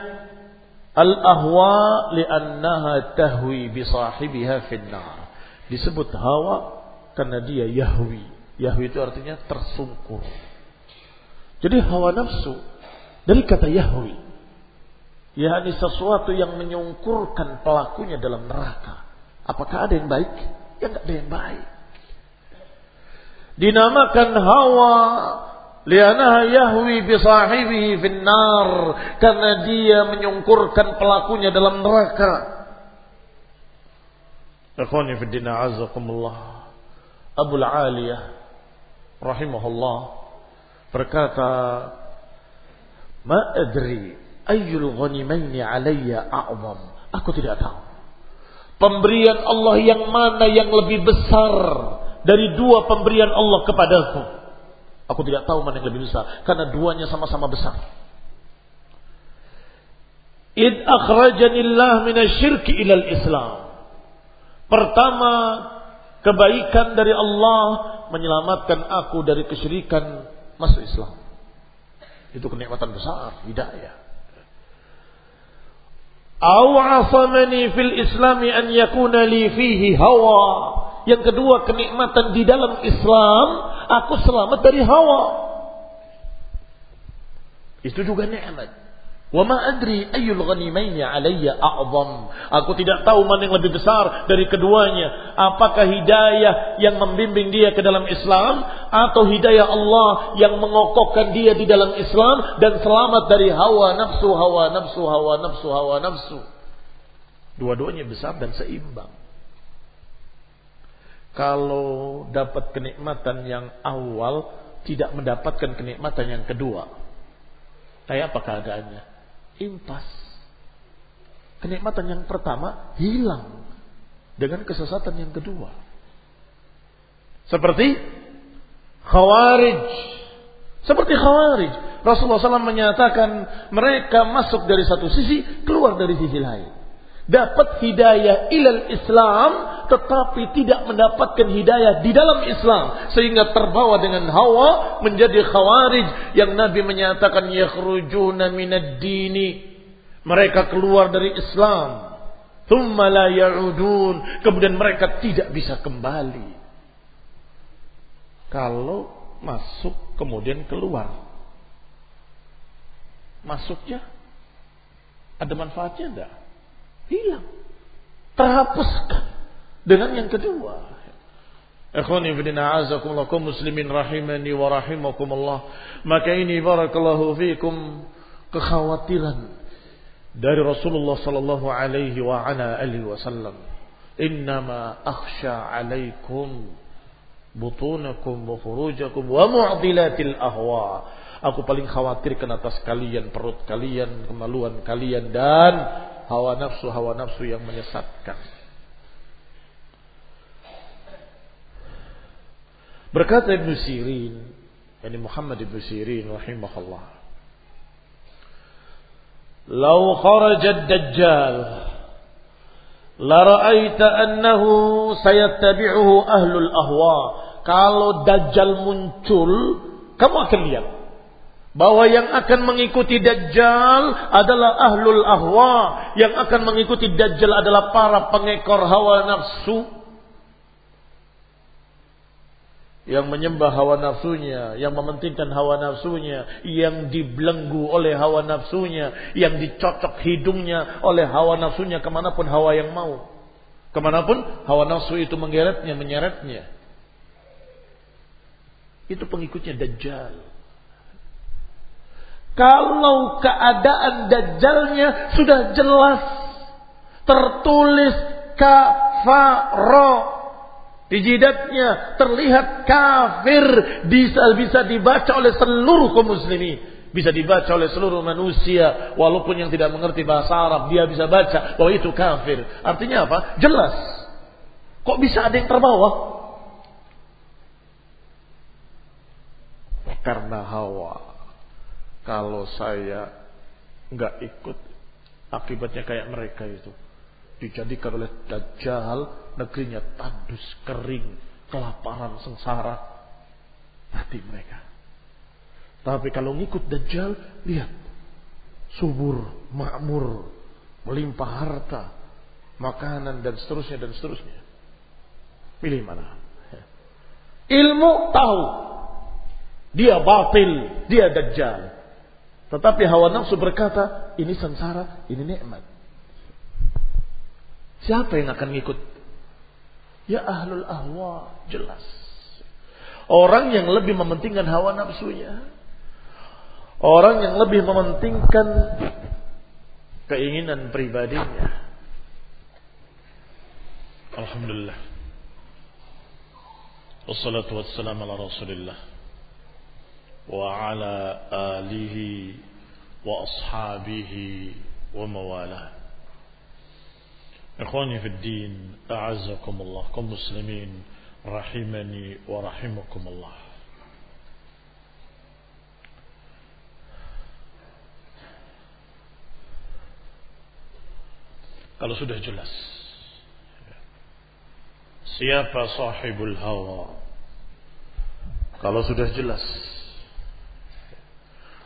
al-ahwa li'annaha tahwi bi sahibiha finnar. Disebut hawa karena dia yahwi. Yahwi itu artinya tersungkur. Jadi hawa nafsu dari kata yahwi. yakni sesuatu yang menyungkurkan pelakunya dalam neraka. Apakah ada yang baik? Ya enggak ada yang baik. Dinamakan hawa lianaha yahwi bi sahibihi finnar karena dia menyungkurkan pelakunya dalam neraka. Ikhwani fi azakumullah. Abu Aliyah rahimahullah berkata, "Ma adri ayyul ghanimaini alayya a'zam." Aku tidak tahu. Pemberian Allah yang mana yang lebih besar dari dua pemberian Allah kepadaku. Aku tidak tahu mana yang lebih besar karena duanya sama-sama besar. Id akhrajanillah minasyirki ilal Islam. Pertama, kebaikan dari Allah menyelamatkan aku dari kesyirikan masuk Islam. Itu kenikmatan besar, hidayah. Au asamani fil islami an yakuna li fihi hawa. Yang kedua kenikmatan di dalam Islam, aku selamat dari hawa. Itu juga nikmat. Wa ma adri ayyul ghanimaini alayya a'zam. Aku tidak tahu mana yang lebih besar dari keduanya. Apakah hidayah yang membimbing dia ke dalam Islam atau hidayah Allah yang mengokohkan dia di dalam Islam dan selamat dari hawa nafsu, hawa nafsu, hawa nafsu, hawa nafsu. Dua-duanya besar dan seimbang. Kalau dapat kenikmatan yang awal tidak mendapatkan kenikmatan yang kedua. Kayak apa keadaannya? Impas. Kenikmatan yang pertama hilang dengan kesesatan yang kedua. Seperti khawarij. Seperti khawarij. Rasulullah SAW menyatakan mereka masuk dari satu sisi, keluar dari sisi lain. Dapat hidayah ilal Islam, tetapi tidak mendapatkan hidayah di dalam Islam. Sehingga terbawa dengan hawa menjadi khawarij. Yang Nabi menyatakan, yakhrujuna minad dini. Mereka keluar dari Islam. Thumma la ya'udun. Kemudian mereka tidak bisa kembali. Kalau masuk kemudian keluar. Masuknya ada manfaatnya enggak? Hilang. Terhapuskan. Dengan yang kedua. Ikhwani fidina azakumullah kum muslimin rahimani wa rahimakumullah. Maka ini barakallahu fikum kekhawatiran dari Rasulullah sallallahu alaihi wa ala alihi wasallam. Innama akhsha alaikum butunakum wa furujakum wa mu'dilatil ahwa. Aku paling khawatirkan atas kalian perut kalian, kemaluan kalian dan hawa nafsu hawa nafsu yang menyesatkan. Berkata Ibn Sirin, yani Muhammad Ibn Sirin rahimahullah. "Lau kharaja ad-dajjal la ra'aita annahu sayattabi'uhu ahlul ahwa." Kalau dajjal muncul, kamu akan lihat bahwa yang akan mengikuti Dajjal adalah ahlul ahwa, yang akan mengikuti Dajjal adalah para pengekor hawa nafsu yang menyembah hawa nafsunya, yang mementingkan hawa nafsunya, yang dibelenggu oleh hawa nafsunya, yang dicocok hidungnya oleh hawa nafsunya ke mana pun hawa yang mau. Ke mana pun hawa nafsu itu menggeretnya, menyeretnya. Itu pengikutnya Dajjal. Kalau keadaan Dajjalnya sudah jelas. Tertulis kafaro. Di jidatnya terlihat kafir. Bisa, dibaca oleh seluruh kaum muslimin. Bisa dibaca oleh seluruh manusia. Walaupun yang tidak mengerti bahasa Arab. Dia bisa baca bahwa itu kafir. Artinya apa? Jelas. Kok bisa ada yang terbawa? karena hawa. Kalau saya nggak ikut, akibatnya kayak mereka itu. Dijadikan oleh Dajjal, negerinya tandus, kering, kelaparan, sengsara. Mati mereka. Tapi kalau ngikut Dajjal, lihat. Subur, makmur, melimpah harta, makanan dan seterusnya dan seterusnya. Pilih mana? Ilmu tahu, dia batil, dia dajjal. Tetapi hawa nafsu berkata, ini sengsara, ini nikmat. Siapa yang akan ngikut? Ya ahlul ahwa, jelas. Orang yang lebih mementingkan hawa nafsunya. Orang yang lebih mementingkan keinginan pribadinya. Alhamdulillah. Wassalatu wassalamu ala Rasulillah wa ala alihi wa ashabihi wa mawalah. إخواني في الدين أعزكم الله كم مسلمين رحمني ورحمكم الله Kalau sudah jelas Siapa sahibul hawa Kalau sudah jelas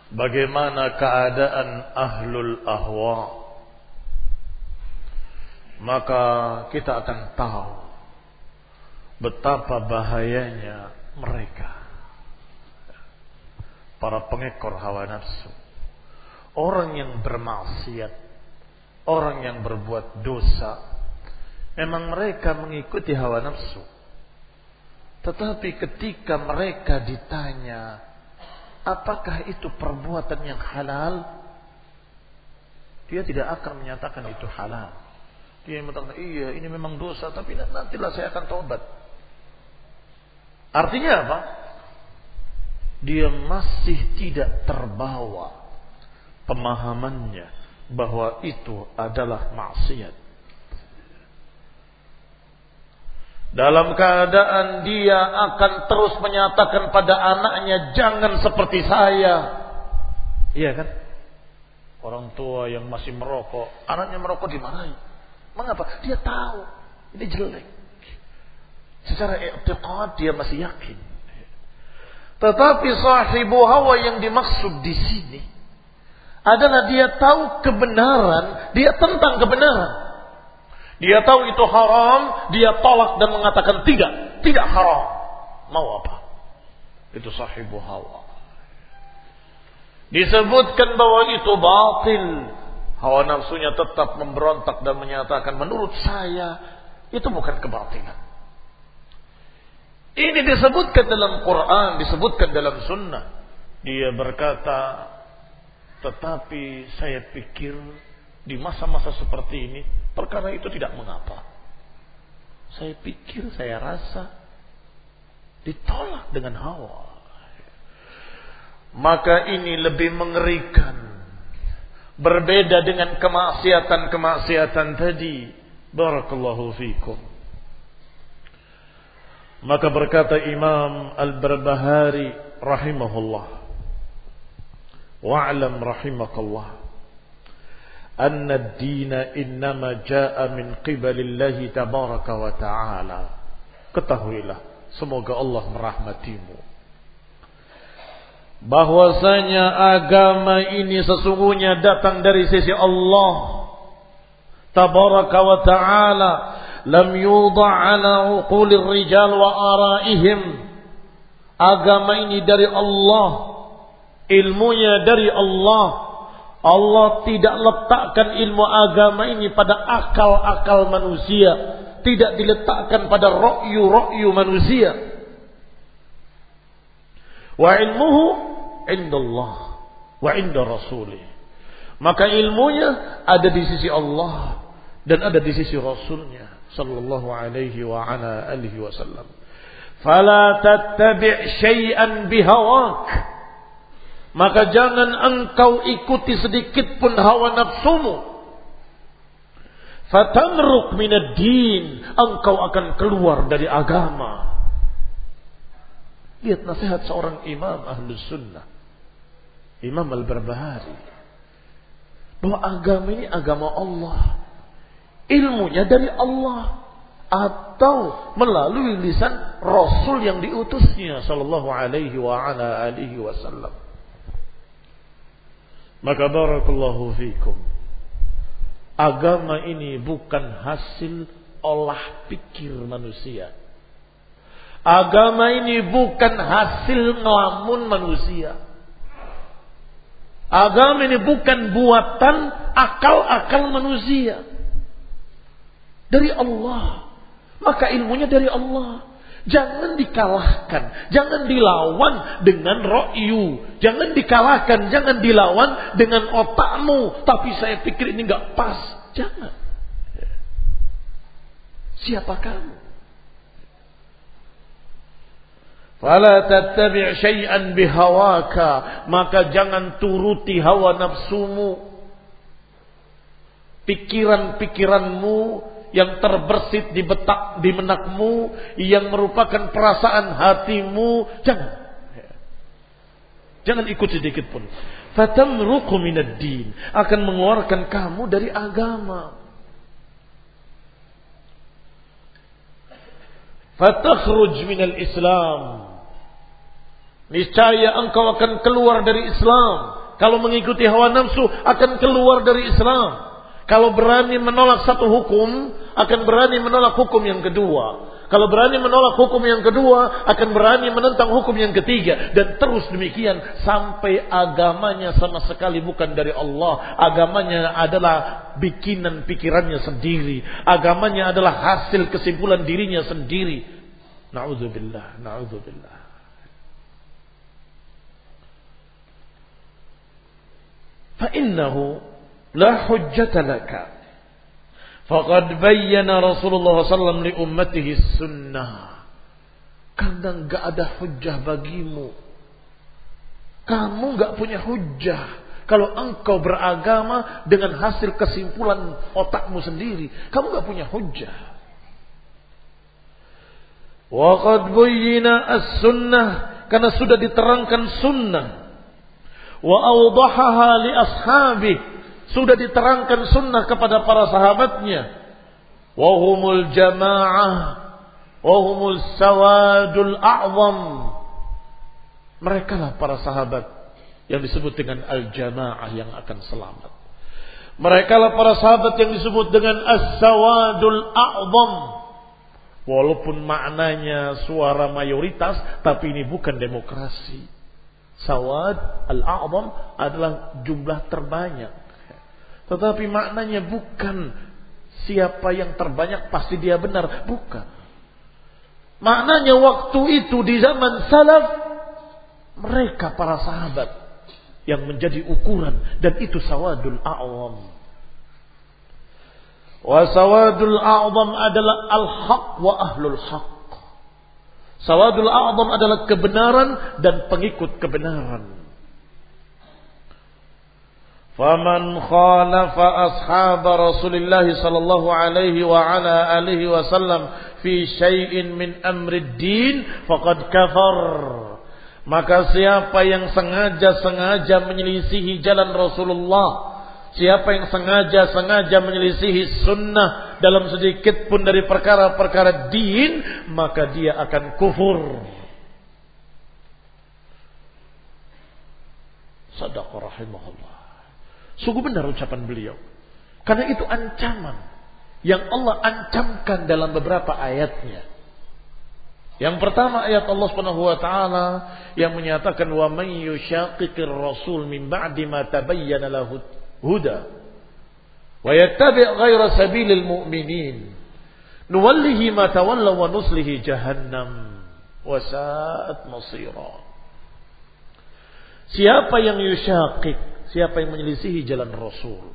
bagaimana keadaan ahlul ahwa maka kita akan tahu betapa bahayanya mereka. Para pengekor hawa nafsu. Orang yang bermaksiat. Orang yang berbuat dosa. Memang mereka mengikuti hawa nafsu. Tetapi ketika mereka ditanya apakah itu perbuatan yang halal? Dia tidak akan menyatakan itu halal. Dia mengatakan, iya ini memang dosa, tapi nantilah saya akan tobat. Artinya apa? Dia masih tidak terbawa pemahamannya bahwa itu adalah maksiat. Dalam keadaan dia akan terus menyatakan pada anaknya jangan seperti saya. Iya kan? Orang tua yang masih merokok, anaknya merokok dimarahi. Mengapa? Dia tahu ini jelek. Secara i'tiqad dia masih yakin. Tetapi sahibu hawa yang dimaksud di sini adalah dia tahu kebenaran, dia tentang kebenaran. Dia tahu itu haram, dia tolak dan mengatakan tidak, tidak haram. Mau apa? Itu sahibu hawa. Disebutkan bahwa itu batil. Hawa nafsunya tetap memberontak dan menyatakan menurut saya itu bukan kebatilan. Ini disebutkan dalam Quran, disebutkan dalam sunnah. Dia berkata, tetapi saya pikir di masa-masa seperti ini perkara itu tidak mengapa. Saya pikir, saya rasa ditolak dengan hawa. Maka ini lebih mengerikan. Berbeda dengan kemaksiatan-kemaksiatan tadi. Barakallahu fikum. Maka berkata Imam Al-Barbahari rahimahullah. Wa'lam rahimakallah. أن الدين إنما جاء من قبل الله تبارك وتعالى ketahuilah semoga Allah merahmatimu bahwasanya agama ini sesungguhnya datang dari sisi Allah tabaraka wa taala lam yudha ala uqulir rijal wa araihim agama ini dari Allah ilmunya dari Allah Allah tidak letakkan ilmu agama ini pada akal-akal manusia. Tidak diletakkan pada rokyu-rokyu manusia. Wa ilmuhu indallah wa inda rasulih. Maka ilmunya ada di sisi Allah dan ada di sisi Rasulnya sallallahu alaihi wa ala alihi wasallam. Fala tattabi' syai'an bihawak. Maka jangan engkau ikuti sedikit pun hawa nafsumu. Fatamruk minad din. Engkau akan keluar dari agama. Lihat nasihat seorang imam ahlus sunnah. Imam al-Barbahari. Bahwa agama ini agama Allah. Ilmunya dari Allah. Atau melalui lisan Rasul yang diutusnya. Sallallahu alaihi wa ala alihi wasallam. Maka barakallahu fikum. Agama ini bukan hasil olah pikir manusia Agama ini bukan hasil ngelamun manusia. Agama ini bukan buatan akal-akal manusia. Dari Allah. Maka ilmunya dari Allah. Jangan dikalahkan, jangan dilawan dengan ro'yu, jangan dikalahkan, jangan dilawan dengan otakmu. Tapi saya pikir ini nggak pas, jangan. Siapa kamu? Fala tattabi' syai'an bihawaka, maka jangan turuti hawa nafsumu. Pikiran-pikiranmu yang terbersit di betak di menakmu yang merupakan perasaan hatimu, jangan. Jangan ikut sedikit pun. Fatamruqu minad din akan mengeluarkan kamu dari agama. Fatakhruj minal Islam Niscaya engkau akan keluar dari Islam. Kalau mengikuti hawa nafsu akan keluar dari Islam. Kalau berani menolak satu hukum, akan berani menolak hukum yang kedua. Kalau berani menolak hukum yang kedua, akan berani menentang hukum yang ketiga. Dan terus demikian sampai agamanya sama sekali bukan dari Allah. Agamanya adalah bikinan pikirannya sendiri. Agamanya adalah hasil kesimpulan dirinya sendiri. Na'udzubillah, na'udzubillah. فإنه لا حجة لك فقد بين رسول الله صلى الله عليه وسلم لأمته السنة karena nggak ada hujah bagimu kamu nggak punya hujah kalau engkau beragama dengan hasil kesimpulan otakmu sendiri kamu nggak punya hujah Waqad buyyina as-sunnah karena sudah diterangkan sunnah wa awdahaha li ashabi. Sudah diterangkan sunnah kepada para sahabatnya. Wa humul jamaah. Wa humul sawadul a'zam. Mereka lah para sahabat yang disebut dengan al-jamaah yang akan selamat. Mereka lah para sahabat yang disebut dengan as-sawadul a'zam. Walaupun maknanya suara mayoritas tapi ini bukan demokrasi Sawad al-a'zam adalah jumlah terbanyak. Tetapi maknanya bukan siapa yang terbanyak pasti dia benar, bukan. Maknanya waktu itu di zaman salaf mereka para sahabat yang menjadi ukuran dan itu sawadul a'zam. Wa sawadul a'zam adalah al-haq wa ahlul haq. Sawadul a'zam adalah kebenaran dan pengikut kebenaran. Faman khalafa ashab Rasulullah sallallahu alaihi wa ala alihi wasallam fi syai'in min amri din faqad kafar. Maka siapa yang sengaja-sengaja menyelisihi jalan Rasulullah Siapa yang sengaja-sengaja menyelisihi sunnah dalam sedikit pun dari perkara-perkara din, maka dia akan kufur. Sadaqah rahimahullah. Sungguh benar ucapan beliau. Karena itu ancaman yang Allah ancamkan dalam beberapa ayatnya. Yang pertama ayat Allah Subhanahu wa taala yang menyatakan wa may yushaqiqir rasul min ba'di ma tabayyana lahu huda. Wa yattabi' ghaira sabilil mu'minin. Nuwallihi ma tawalla wa nuslihi jahannam. Wa sa'at masira. Siapa yang yushaqiq Siapa yang menyelisihi jalan Rasul?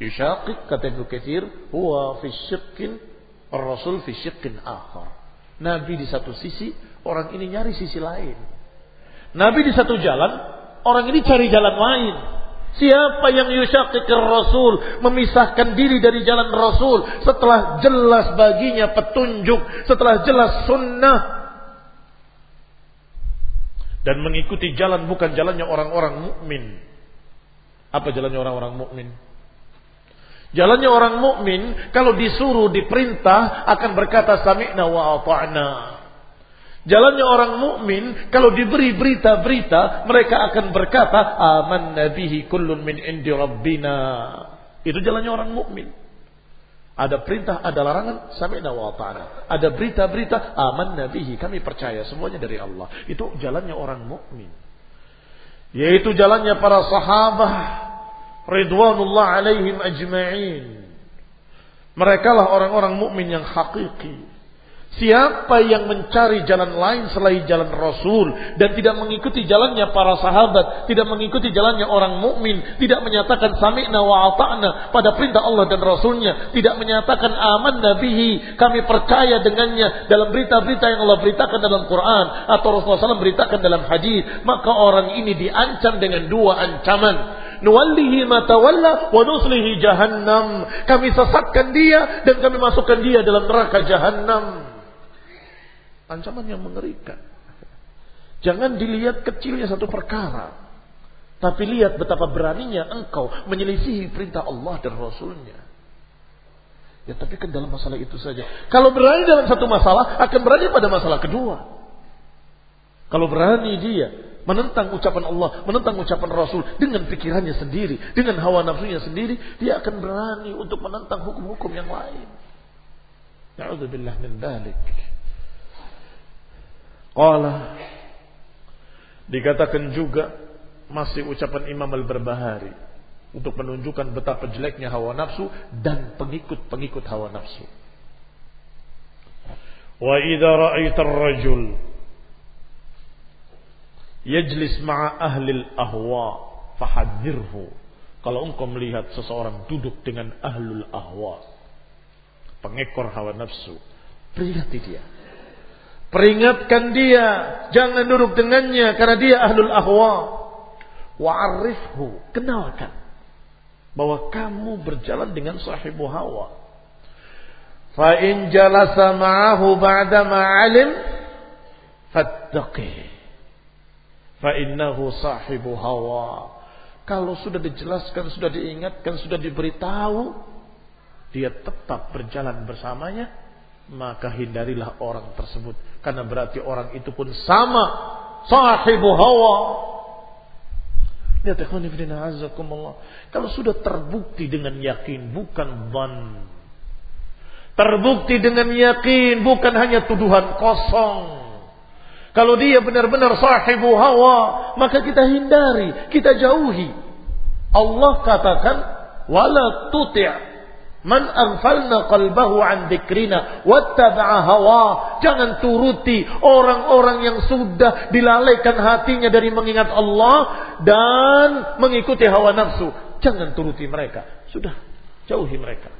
Yushaqiq kata Ibnu Katsir huwa fi syiqqin Rasul fi syiqqin akhar. Nabi di satu sisi, orang ini nyari sisi lain. Nabi di satu jalan, orang ini cari jalan lain. Siapa yang yusyakik Rasul, memisahkan diri dari jalan Rasul setelah jelas baginya petunjuk, setelah jelas sunnah dan mengikuti jalan bukan jalannya orang-orang mukmin. Apa jalannya orang-orang mukmin? Jalannya orang mukmin kalau disuruh diperintah akan berkata sami'na wa ata'na. Jalannya orang mukmin kalau diberi berita-berita mereka akan berkata aman nabihi kullun min indi rabbina. Itu jalannya orang mukmin. Ada perintah, ada larangan, sami'na wa. Ada berita-berita, aman nabihi, kami percaya semuanya dari Allah. Itu jalannya orang mukmin. Yaitu jalannya para sahabat ridwanullah alaihim ajma'in. Mereka lah orang-orang mukmin yang hakiki. Siapa yang mencari jalan lain selain jalan Rasul dan tidak mengikuti jalannya para sahabat, tidak mengikuti jalannya orang mukmin, tidak menyatakan sami'na wa ata'na pada perintah Allah dan Rasulnya, tidak menyatakan aman nabihi, kami percaya dengannya dalam berita-berita yang Allah beritakan dalam Quran atau Rasulullah SAW beritakan dalam hadis, maka orang ini diancam dengan dua ancaman. Nuwallihi ma tawalla wa nuslihi jahannam. Kami sesatkan dia dan kami masukkan dia dalam neraka jahannam. Ancaman yang mengerikan. Jangan dilihat kecilnya satu perkara. Tapi lihat betapa beraninya engkau menyelisihi perintah Allah dan Rasulnya. Ya tapi kan dalam masalah itu saja. Kalau berani dalam satu masalah, akan berani pada masalah kedua. Kalau berani dia menentang ucapan Allah, menentang ucapan Rasul dengan pikirannya sendiri, dengan hawa nafsunya sendiri, dia akan berani untuk menentang hukum-hukum yang lain. Na'udzubillah min dalik. Qala dikatakan juga masih ucapan Imam Al-Barbahari untuk menunjukkan betapa jeleknya hawa nafsu dan pengikut-pengikut hawa nafsu. Wa idza ra'aita ar-rajul yajlis ma'a ahli al-ahwa fahadzirhu. Kalau engkau melihat seseorang duduk dengan ahlul ahwa, pengekor hawa nafsu, peringati dia Peringatkan dia, jangan duduk dengannya karena dia ahlul ahwa. Wa'arifhu, kenalkan bahwa kamu berjalan dengan sahibu hawa. Fa in jalasa ma'ahu ba'da ma'alim fattaqi. Fa innahu sahibu hawa. Kalau sudah dijelaskan, sudah diingatkan, sudah diberitahu, dia tetap berjalan bersamanya, maka hindarilah orang tersebut. Karena berarti orang itu pun sama sahibu hawa. Kalau sudah terbukti dengan yakin bukan ban terbukti dengan yakin bukan hanya tuduhan kosong. Kalau dia benar-benar sahibu hawa maka kita hindari kita jauhi. Allah katakan wala tuti' Man anfalna qalbahu an dzikrina wattaba'a hawa. Jangan turuti orang-orang yang sudah dilalaikan hatinya dari mengingat Allah dan mengikuti hawa nafsu. Jangan turuti mereka. Sudah jauhi mereka.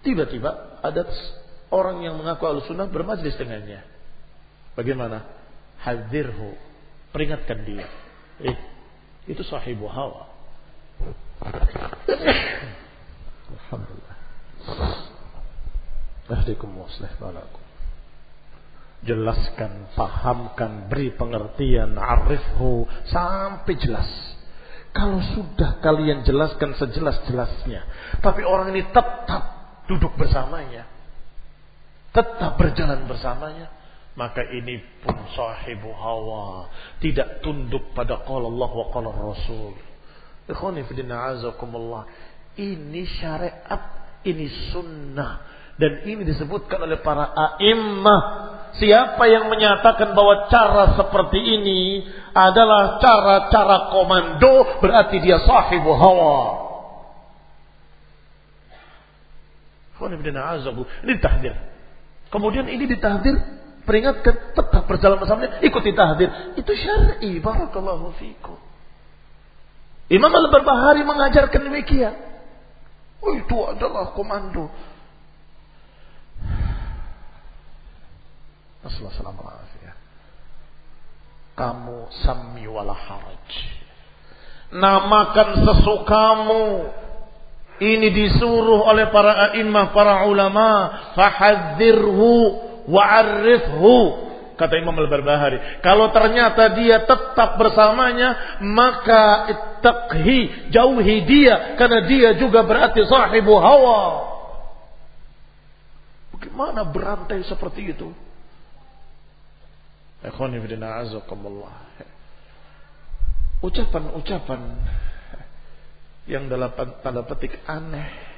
Tiba-tiba ada orang yang mengaku al-sunnah bermajlis dengannya. Bagaimana? Hadirhu. Peringatkan dia. Eh, itu sahibu hawa. Alhamdulillah. Ahdikum waslih balakum. Jelaskan, pahamkan, beri pengertian, arifhu sampai jelas. Kalau sudah kalian jelaskan sejelas-jelasnya, tapi orang ini tetap duduk bersamanya, tetap berjalan bersamanya, maka ini pun sahibu hawa, tidak tunduk pada qala Allah wa qala Rasul. Ikhwani fi Ini syariat ini sunnah. Dan ini disebutkan oleh para a'immah. Siapa yang menyatakan bahwa cara seperti ini adalah cara-cara komando, berarti dia sahibu hawa. Ini tahdir. Kemudian ini ditahdir peringatkan tetap berjalan bersamanya, ikuti tahdir. Itu syar'i, barakallahu fikum. Imam Al-Barbahari mengajarkan demikian. Oh, itu adalah komando. Assalamualaikum Kamu sami wala haraj. Namakan sesukamu. Ini disuruh oleh para a'imah, para ulama. Fahadzirhu wa'arifhu. Kata Imam Al-Barbahari. Kalau ternyata dia tetap bersamanya, maka ittaqhi, jauhi dia. Karena dia juga berarti sahibu hawa. Bagaimana berantai seperti itu? Ucapan-ucapan yang dalam tanda petik aneh.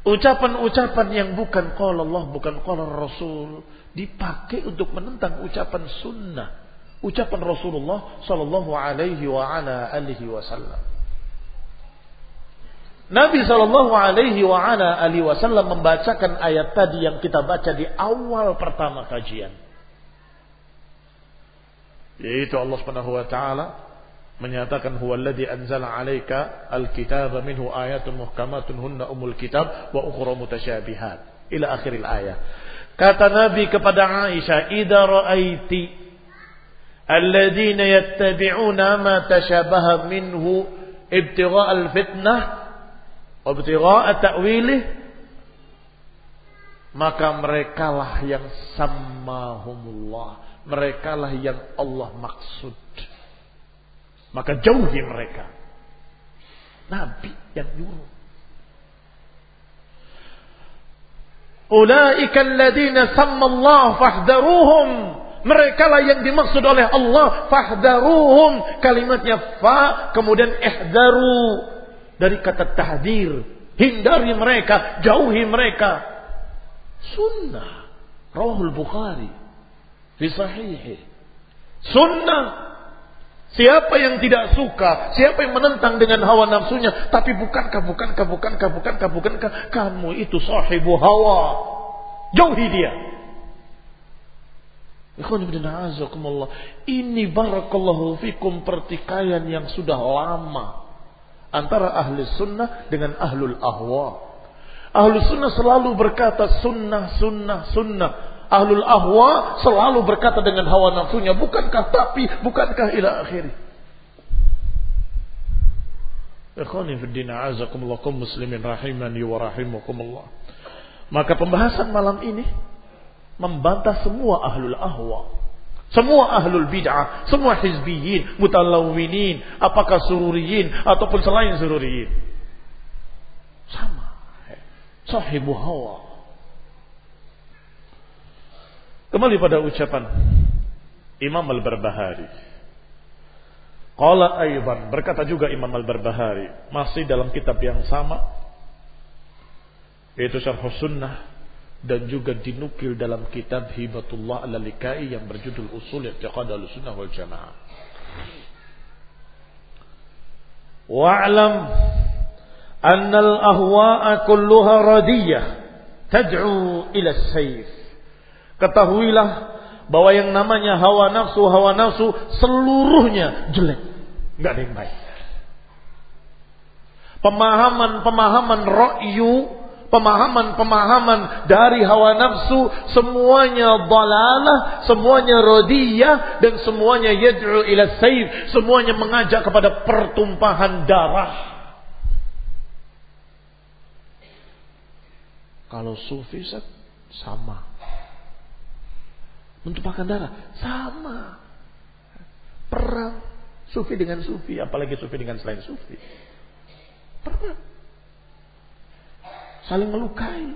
Ucapan-ucapan yang bukan qala Allah, bukan qala Rasul dipakai untuk menentang ucapan sunnah, ucapan Rasulullah sallallahu alaihi wa ala alihi wasallam. Nabi sallallahu alaihi wa ala alihi wasallam membacakan ayat tadi yang kita baca di awal pertama kajian. Yaitu Allah Subhanahu wa taala menyatakan huwallazi anzala 'alaika alkitaba minhu ayatun muhkamatun hunna umul kitab wa ukhra mutasyabihat ila akhiril ayat. Kata Nabi kepada Aisyah, "Idza ra'aiti yattabi'una ma tashabaha minhu ibtigha' al-fitnah wa ibtigha' ta'wilih" maka merekalah yang samahumullah merekalah yang Allah maksud maka jauhi mereka. Nabi yang nyuruh. Ulaika alladziina samma Allah fahdaruhum. Mereka lah yang dimaksud oleh Allah fahdaruhum. Kalimatnya fa kemudian ihdaru dari kata tahdir. Hindari mereka, jauhi mereka. Sunnah. Rawahul Bukhari. Fi sahihi. Sunnah Siapa yang tidak suka, siapa yang menentang dengan hawa nafsunya, tapi bukankah, bukankah, bukankah, bukankah, bukankah, kamu itu sahibu hawa. Jauhi dia. Ini barakallahu fikum pertikaian yang sudah lama. Antara ahli sunnah dengan ahlul ahwa. Ahli sunnah selalu berkata sunnah, sunnah, sunnah. Ahlul ahwa selalu berkata dengan hawa nafsunya, bukankah tapi, bukankah ila akhiri. Muslimin rahimani. Maka pembahasan malam ini membantah semua ahlul ahwa. Semua ahlul bid'ah, semua hizbiyin, mutalawwinin, apakah sururiyin ataupun selain sururiyin. Sama. Sahibu hawa. Kembali pada ucapan Imam Al-Barbahari. Qala ayban berkata juga Imam Al-Barbahari masih dalam kitab yang sama yaitu Syarh Sunnah dan juga dinukil dalam kitab Hibatullah Al-Likai yang berjudul Usul I'tiqad Al-Sunnah wal Jamaah. Wa'lam anna al-ahwa'a kulluha radiyah tad'u ila sayf Ketahuilah bahwa yang namanya hawa nafsu, hawa nafsu seluruhnya jelek. Enggak ada yang baik. Pemahaman-pemahaman ro'yu, pemahaman-pemahaman dari hawa nafsu, semuanya dalalah, semuanya rodiyah, dan semuanya yad'u ila saif, semuanya mengajak kepada pertumpahan darah. Kalau sufi sama Menumpahkan darah. Sama. Perang. Sufi dengan sufi. Apalagi sufi dengan selain sufi. Perang. Saling melukai.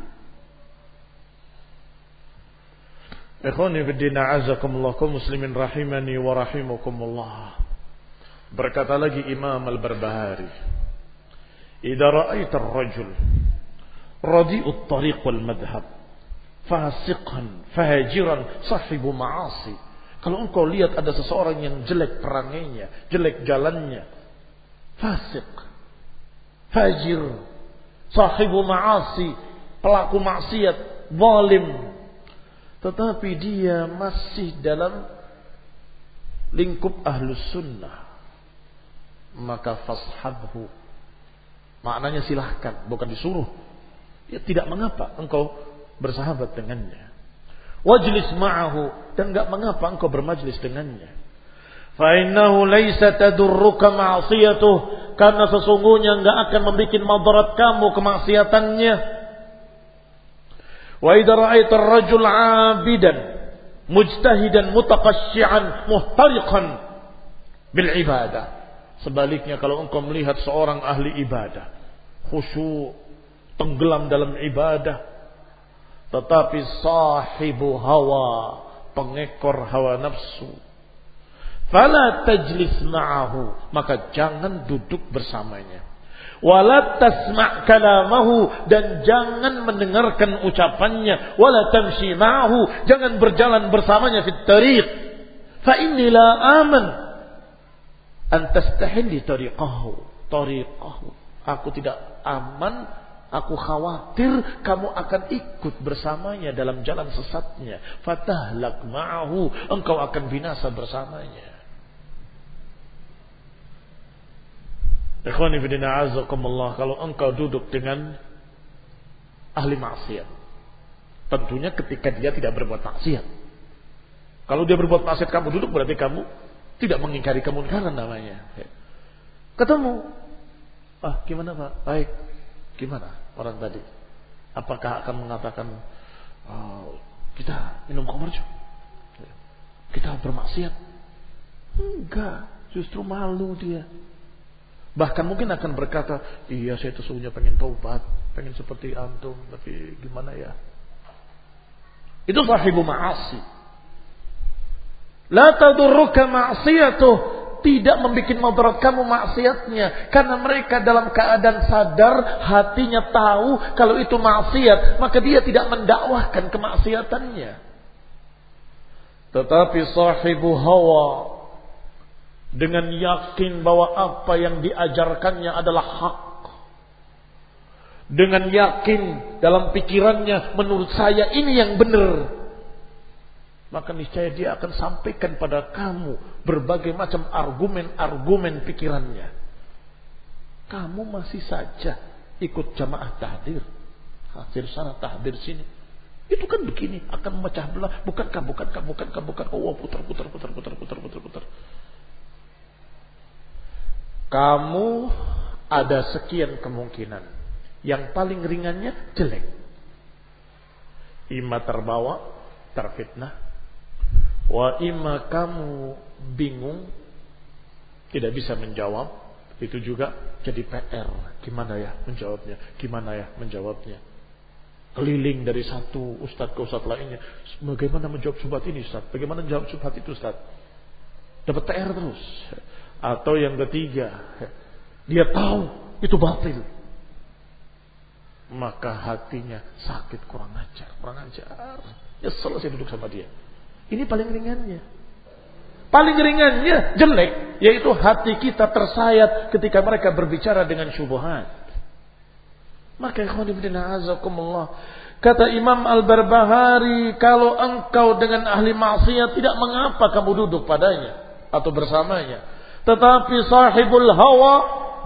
Ikhwani fiddina azakumullah kum muslimin rahimani wa rahimakumullah. Berkata lagi Imam Al-Barbahari. Idza ra'aita ar-rajul radi'ut tariq wal madhhab fasiqan, fajiran, sahibu ma'asi. Kalau engkau lihat ada seseorang yang jelek perangainya, jelek jalannya, fasik, fajir, sahibu ma'asi, pelaku maksiat, zalim. tetapi dia masih dalam lingkup ahlus sunnah. Maka fashabhu. Maknanya silahkan bukan disuruh. Ya tidak mengapa engkau bersahabat dengannya. Wajlis ma'ahu dan enggak mengapa engkau bermajlis dengannya fa innahu laisa tadurruka ma'siyatuh. Karena sesungguhnya enggak akan membuat madarat kamu kemaksiatannya. Wa idza ra'aita ar-rajul 'abidan mujtahidan mutaqashshi'an muhtariqan bil ibadah. Sebaliknya kalau engkau melihat seorang ahli ibadah, khusyuk, tenggelam dalam ibadah, tetapi sahibu hawa, pengekor hawa nafsu, fala tajlis ma'ahu, maka jangan duduk bersamanya. Wala tasma' kalamahu. Dan jangan mendengarkan ucapannya. Wala tamshi ma'ahu, jangan berjalan bersamanya fit tariq. Fa inni la aman. Antastahilli tariqahu. Tariqahu. Aku tidak aman. Aku khawatir kamu akan ikut bersamanya dalam jalan sesatnya. Fatahlak ma'ahu. Engkau akan binasa bersamanya Ikhwani fidina azakumullah kalau engkau duduk dengan ahli maksiat tentunya ketika dia tidak berbuat maksiat kalau dia berbuat maksiat kamu duduk berarti kamu tidak mengingkari kemungkaran namanya. Ketemu. Ah, gimana Pak? Baik. Gimana orang tadi? Apakah akan mengatakan oh, kita minum khamr Kita bermaksiat? Enggak, justru malu dia. Bahkan mungkin akan berkata, iya saya itu sesungguhnya pengen taubat, pengen seperti antum, tapi gimana ya? Itu sahibu ma'asi. La tadurruka ma'siyatuh tidak membuat moderat kamu maksiatnya karena mereka dalam keadaan sadar hatinya tahu kalau itu maksiat maka dia tidak mendakwahkan kemaksiatannya tetapi sahibu hawa dengan yakin bahwa apa yang diajarkannya adalah hak dengan yakin dalam pikirannya menurut saya ini yang benar maka niscaya dia akan sampaikan pada kamu berbagai macam argumen-argumen pikirannya. Kamu masih saja ikut jamaah tahdir. Hadir sana, tahdir sini. Itu kan begini, akan memecah belah. Bukankah, bukankah, bukankah, bukankah. Oh, putar, putar, putar, putar, putar, putar, putar. Kamu ada sekian kemungkinan. Yang paling ringannya jelek. Ima terbawa, terfitnah, Wa imma kamu bingung tidak bisa menjawab, itu juga jadi PR. Gimana ya menjawabnya? Gimana ya menjawabnya? Keliling dari satu ustadz ke ustadz lainnya. Bagaimana menjawab subhat ini ustadz? Bagaimana menjawab subhat itu ustadz? Dapat PR terus. Atau yang ketiga, dia tahu itu batil. Maka hatinya sakit kurang ajar, kurang ajar. Ya selesai duduk sama dia. Ini paling ringannya. Paling ringannya jelek, yaitu hati kita tersayat ketika mereka berbicara dengan syubhat. Maka ikhwan ibn azakumullah. Kata Imam Al-Barbahari, kalau engkau dengan ahli maksiat tidak mengapa kamu duduk padanya atau bersamanya. Tetapi sahibul hawa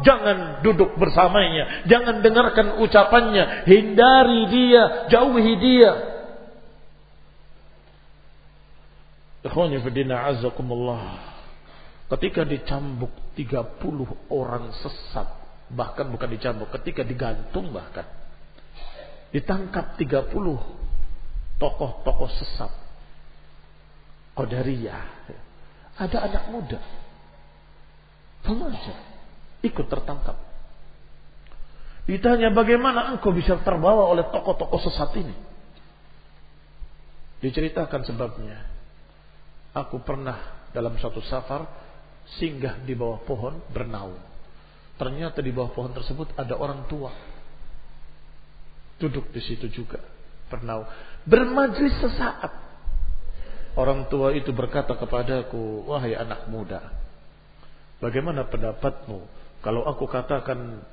jangan duduk bersamanya, jangan dengarkan ucapannya, hindari dia, jauhi dia. Ketika dicambuk 30 orang sesat. Bahkan bukan dicambuk. Ketika digantung bahkan. Ditangkap 30 tokoh-tokoh sesat. Qadariyah. Ada anak muda. Remaja. Ikut tertangkap. Ditanya bagaimana engkau bisa terbawa oleh tokoh-tokoh sesat ini. Diceritakan sebabnya. Aku pernah dalam satu safar singgah di bawah pohon bernaung. Ternyata di bawah pohon tersebut ada orang tua. Duduk di situ juga bernaung. Bermajlis sesaat. Orang tua itu berkata kepadaku, wahai anak muda, bagaimana pendapatmu kalau aku katakan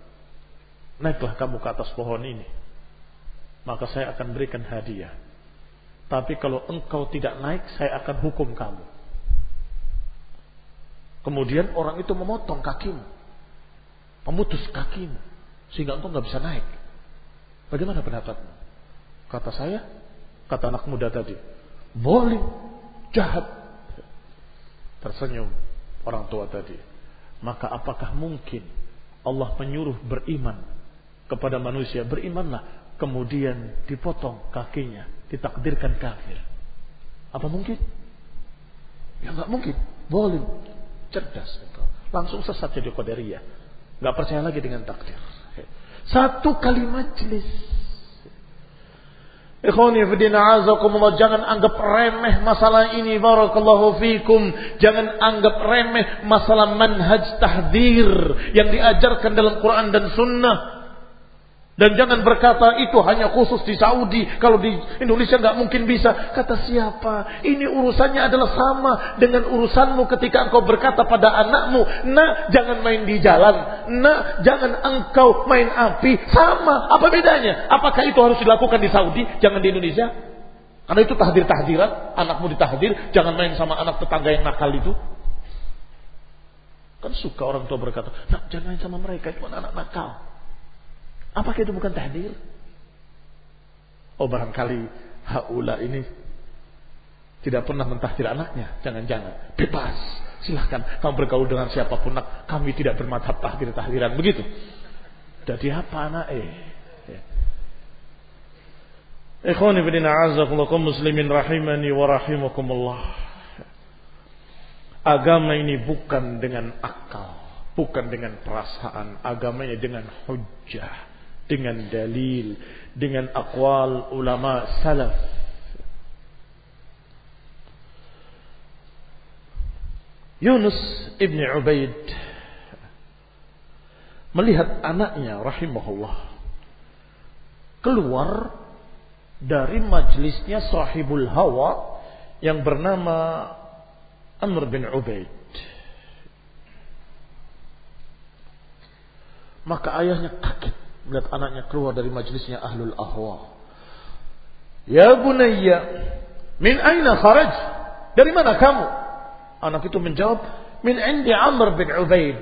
naiklah kamu ke atas pohon ini, maka saya akan berikan hadiah. Tapi kalau engkau tidak naik, saya akan hukum kamu. Kemudian orang itu memotong kakimu. Memutus kakimu. Sehingga engkau nggak bisa naik. Bagaimana pendapatmu? Kata saya, kata anak muda tadi. Boleh, jahat. Tersenyum orang tua tadi. Maka apakah mungkin Allah menyuruh beriman kepada manusia? Berimanlah. Kemudian dipotong kakinya ditakdirkan kafir. Apa mungkin? Ya nggak mungkin. Boleh. Cerdas. Langsung sesat jadi qadariyah. Nggak percaya lagi dengan takdir. Satu kali majelis. Ikhwani fidina azakumullah. Jangan anggap remeh masalah ini. Barakallahu fikum. Jangan anggap remeh masalah manhaj tahdir. Yang diajarkan dalam Quran dan Sunnah. Dan jangan berkata itu hanya khusus di Saudi. Kalau di Indonesia nggak mungkin bisa. Kata siapa? Ini urusannya adalah sama dengan urusanmu ketika engkau berkata pada anakmu. Nah jangan main di jalan. Nah jangan engkau main api. Sama. Apa bedanya? Apakah itu harus dilakukan di Saudi? Jangan di Indonesia? Karena itu tahdir-tahdiran. Anakmu ditahdir. Jangan main sama anak tetangga yang nakal itu. Kan suka orang tua berkata. Nah jangan main sama mereka. Itu anak nakal. Apakah itu bukan tahdir? Oh barangkali haula ini tidak pernah mentahdir anaknya. Jangan-jangan. Bebas. Silahkan kamu bergaul dengan siapa pun. Nak. Kami tidak bermadhab tahdir tahdiran. Begitu. Jadi apa anak eh? Ya. Ikhwani bin a'azakullakum muslimin rahimani wa rahimakumullah. Agama ini bukan dengan akal. Bukan dengan perasaan. Agama ini dengan hujjah dengan dalil, dengan akwal ulama salaf. Yunus ibn Ubaid melihat anaknya rahimahullah keluar dari majlisnya sahibul hawa yang bernama Amr bin Ubaid. Maka ayahnya kaget melihat anaknya keluar dari majlisnya ahlul ahwa. Ya bunayya, min aina kharaj? Dari mana kamu? Anak itu menjawab, min indi Amr bin Ubaid.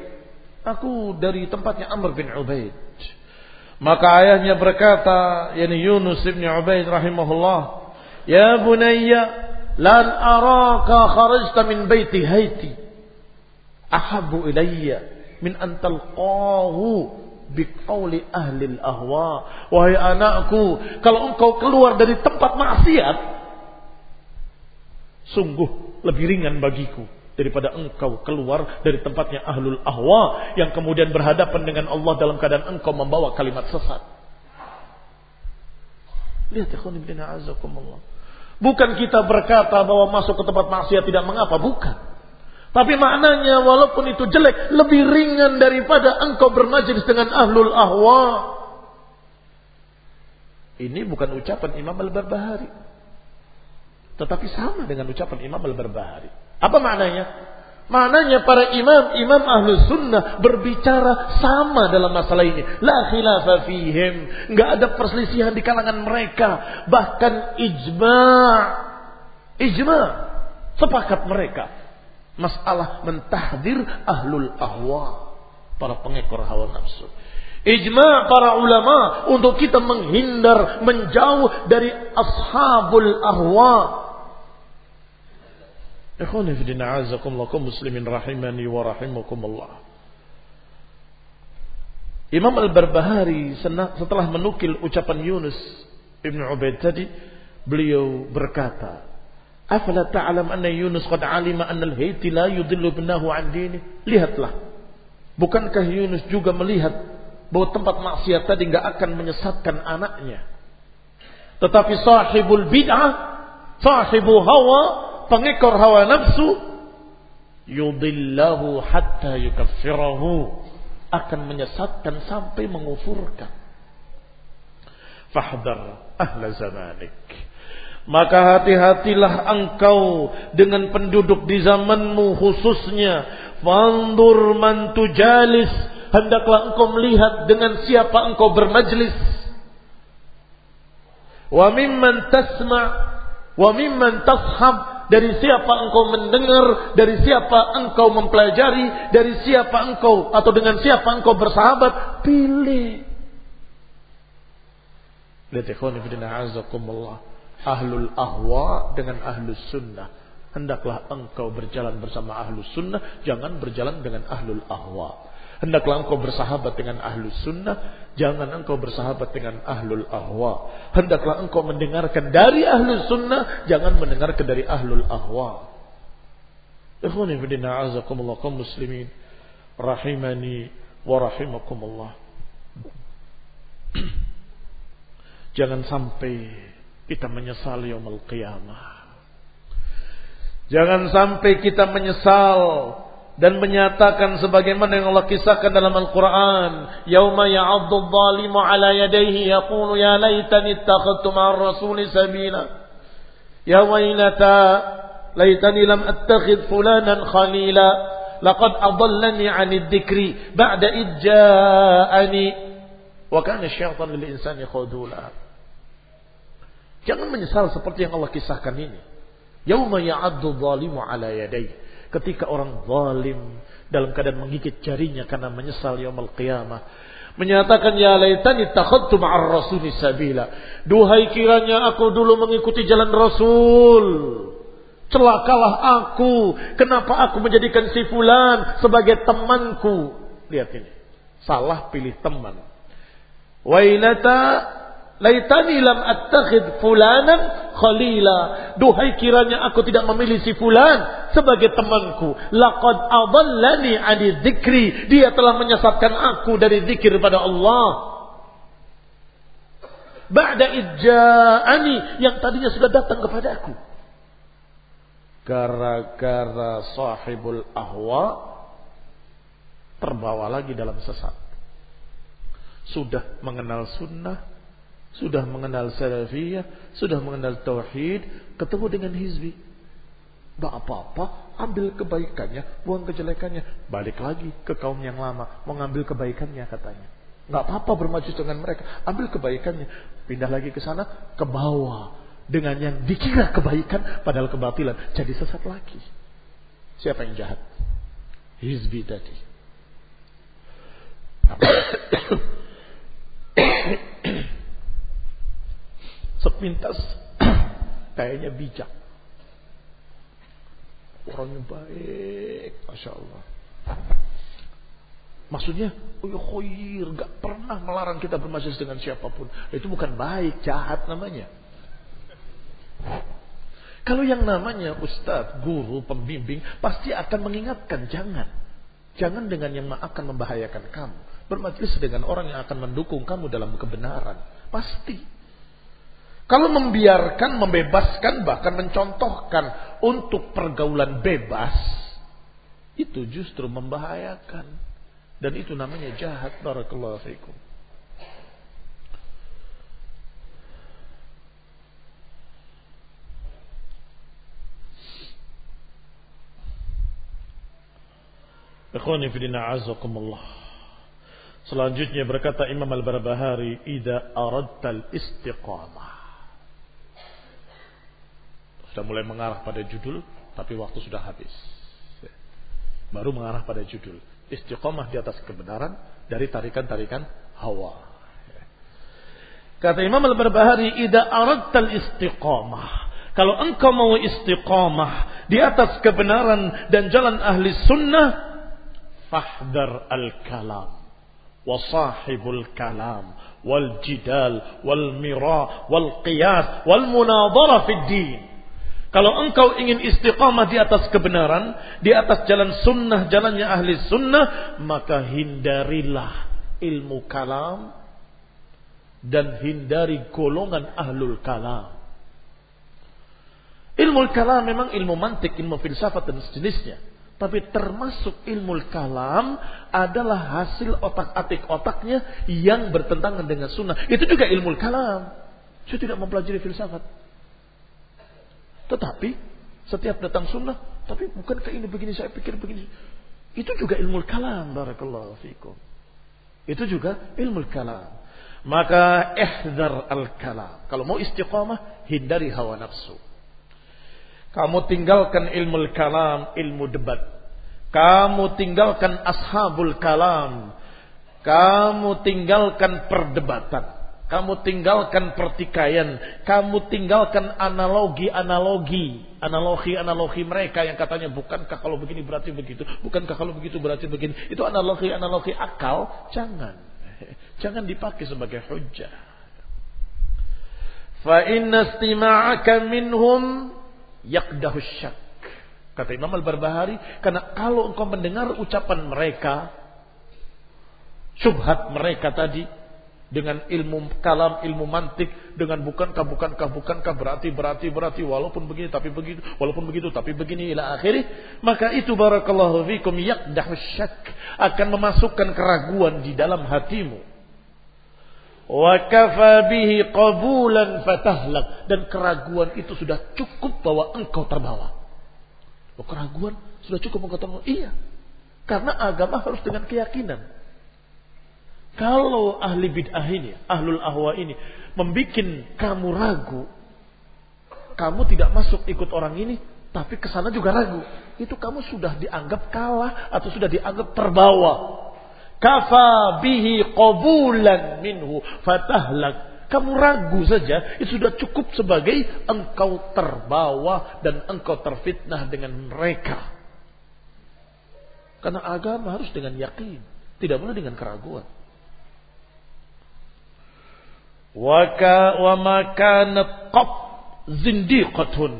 Aku dari tempatnya Amr bin Ubaid. Maka ayahnya berkata, yani Yunus bin Ubaid rahimahullah, Ya bunayya, lan araka kharajta min baiti haiti. Ahabu ilayya min antalqahu biqauli ahli ahwa. Wahai anakku kalau engkau keluar dari tempat maksiat sungguh lebih ringan bagiku daripada engkau keluar dari tempatnya ahlul ahwa yang kemudian berhadapan dengan Allah dalam keadaan engkau membawa kalimat sesat. Lihat ya bukan kita berkata bahwa masuk ke tempat maksiat tidak mengapa. Bukan tapi maknanya walaupun itu jelek, lebih ringan daripada engkau bermajlis dengan ahlul ahwa. Ini bukan ucapan Imam Al-Barbahari. Tetapi sama dengan ucapan Imam Al-Barbahari. Apa maknanya? Maknanya para imam, imam ahlu sunnah berbicara sama dalam masalah ini. La khilafa fihim. Nggak ada perselisihan di kalangan mereka. Bahkan ijma' ijma' sepakat mereka Masalah mentahdir ahlul ahwa. Para pengekor hawa nafsu. Ijma para ulama untuk kita menghindar, menjauh dari ashabul ahwa. Ikhwani fi azakumullah muslimin rahimani wa rahimakumullah. Imam Al-Barbahari setelah menukil ucapan Yunus Ibn Ubaid tadi, beliau berkata, Afala ta'lam anna Yunus qad alima anna al-hayti la yudillu ibnahu an dini? Lihatlah. Bukankah Yunus juga melihat bahwa tempat maksiat tadi enggak akan menyesatkan anaknya? Tetapi sahibul bid'ah, sahibu hawa, pengekor hawa nafsu, yudillahu hatta yukaffirahu akan menyesatkan sampai mengufurkan. Fahdar ahla zamanik maka hati-hatilah engkau dengan penduduk di zamanmu khususnya. Fandur man tujalis. Hendaklah engkau melihat dengan siapa engkau bermajlis. Wa mimman tasma' Wa mimman tashab dari siapa engkau mendengar, dari siapa engkau mempelajari, dari siapa engkau atau dengan siapa engkau bersahabat, pilih. Lihat ikhwan azakumullah. Ahlul ahwa dengan ahlus sunnah. Hendaklah engkau berjalan bersama ahlus sunnah, jangan berjalan dengan ahlul ahwa. Hendaklah engkau bersahabat dengan ahlus sunnah. Jangan engkau bersahabat dengan ahlul ahwa. Hendaklah engkau mendengarkan dari ahlus sunnah. Jangan mendengarkan dari ahlul ahwa. Ikhwani fidina azakumullah kaum muslimin. Rahimani wa rahimakumullah. Jangan sampai kita menyesal yaumul qiyamah. Jangan sampai kita menyesal dan menyatakan sebagaimana yang Allah kisahkan dalam Al-Qur'an, "Yauma ya'addu adh-dhalimu 'ala yadayhi yaqulu ya laitani ittakhadtu ma'ar rasuli sabila." Ya wailata laitani lam attakhid fulanan khalila laqad adallani 'ani dzikri ba'da id ja'ani wa kana asy-syaitanu lil insani khudula. Jangan menyesal seperti yang Allah kisahkan ini. Yauma ya'addu adh-dhalimu 'ala yadayhi ketika orang zalim dalam keadaan menggigit jarinya karena menyesal yaumul qiyamah menyatakan ya laitani takhadtu ma'ar rasuli sabila. Duhai kiranya aku dulu mengikuti jalan rasul. Celakalah aku. Kenapa aku menjadikan si fulan sebagai temanku? Lihat ini. Salah pilih teman. Wailata Laitani lam attakhid fulanan khalila. Duhai kiranya aku tidak memilih si fulan sebagai temanku. Laqad adallani ani dzikri. Dia telah menyesatkan aku dari zikir pada Allah. Ba'da idja'ani yang tadinya sudah datang kepada aku. Gara-gara sahibul ahwa terbawa lagi dalam sesat. Sudah mengenal sunnah, sudah mengenal salafiyah, sudah mengenal tauhid, ketemu dengan hizbi. Tidak apa-apa, ambil kebaikannya, buang kejelekannya. Balik lagi ke kaum yang lama, mengambil kebaikannya katanya. Tidak apa-apa bermajus dengan mereka, ambil kebaikannya. Pindah lagi ke sana, ke bawah. Dengan yang dikira kebaikan, padahal kebatilan. Jadi sesat lagi. Siapa yang jahat? Hizbi tadi. sepintas kayaknya bijak. Orangnya baik, masya Allah. Maksudnya, oh khoir, gak pernah melarang kita bermajelis dengan siapa pun. Itu bukan baik, jahat namanya. Kalau yang namanya ustadz, guru, pembimbing, pasti akan mengingatkan, jangan. Jangan dengan yang akan membahayakan kamu. Bermajelis dengan orang yang akan mendukung kamu dalam kebenaran. Pasti. Kalau membiarkan, membebaskan, bahkan mencontohkan untuk pergaulan bebas, itu justru membahayakan. Dan itu namanya jahat. Barakallahu fikum. Selanjutnya berkata Imam Al-Barbahari, "Idza aradtal istiqamah." Sudah mulai mengarah pada judul, tapi waktu sudah habis. Baru mengarah pada judul. Istiqomah di atas kebenaran dari tarikan-tarikan hawa. Kata Imam Al-Barbahari, "Idza aradtal istiqomah." Kalau engkau mau istiqomah di atas kebenaran dan jalan ahli sunnah, fahdar al-kalam wa sahibul kalam wal jidal wal mira wal qiyas wal munadara fid din kalau engkau ingin istiqamah di atas kebenaran, di atas jalan sunnah, jalannya ahli sunnah, maka hindarilah ilmu kalam dan hindari golongan ahlul kalam. Ilmu kalam memang ilmu mantik, ilmu filsafat dan sejenisnya. Tapi termasuk ilmu kalam adalah hasil otak-atik otaknya yang bertentangan dengan sunnah. Itu juga ilmu kalam. Saya tidak mempelajari filsafat. Tetapi setiap datang sunnah, tapi bukankah ini begini saya pikir begini. Itu juga ilmu kalam barakallahu fikum. Itu juga ilmu kalam. Maka ihdar al-kalam. Kalau mau istiqamah, hindari hawa nafsu. Kamu tinggalkan ilmu kalam, ilmu debat. Kamu tinggalkan ashabul kalam. Kamu tinggalkan perdebatan. Kamu tinggalkan pertikaian. Kamu tinggalkan analogi-analogi. Analogi-analogi mereka yang katanya bukankah kalau begini berarti begitu. Bukankah kalau begitu berarti begini. Itu analogi-analogi akal. Jangan. Jangan dipakai sebagai hujah. Fa inna istima'aka minhum yakdahu syak. Kata Imam Al-Barbahari. Karena kalau engkau mendengar ucapan mereka. Subhat mereka tadi dengan ilmu kalam, ilmu mantik, dengan bukankah, bukankah, bukankah, berarti, berarti, berarti, walaupun begini, tapi begitu, walaupun begitu, tapi begini, ila akhiri, maka itu barakallahu fikum yakdahu syak, akan memasukkan keraguan di dalam hatimu. Wa kafa bihi qabulan fatahlak. Dan keraguan itu sudah cukup bahwa engkau terbawa. Oh, keraguan sudah cukup engkau terbawa. Iya. Karena agama harus dengan keyakinan. Kalau ahli bid'ah ini, ahlul ahwa ini, membuat kamu ragu, kamu tidak masuk ikut orang ini, tapi ke sana juga ragu. Itu kamu sudah dianggap kalah atau sudah dianggap terbawa. Kafa bihi qabulan minhu fatahlak. Kamu ragu saja, itu sudah cukup sebagai engkau terbawa dan engkau terfitnah dengan mereka. Karena agama harus dengan yakin, tidak boleh dengan keraguan. Waka wa ma kanat zindiqatun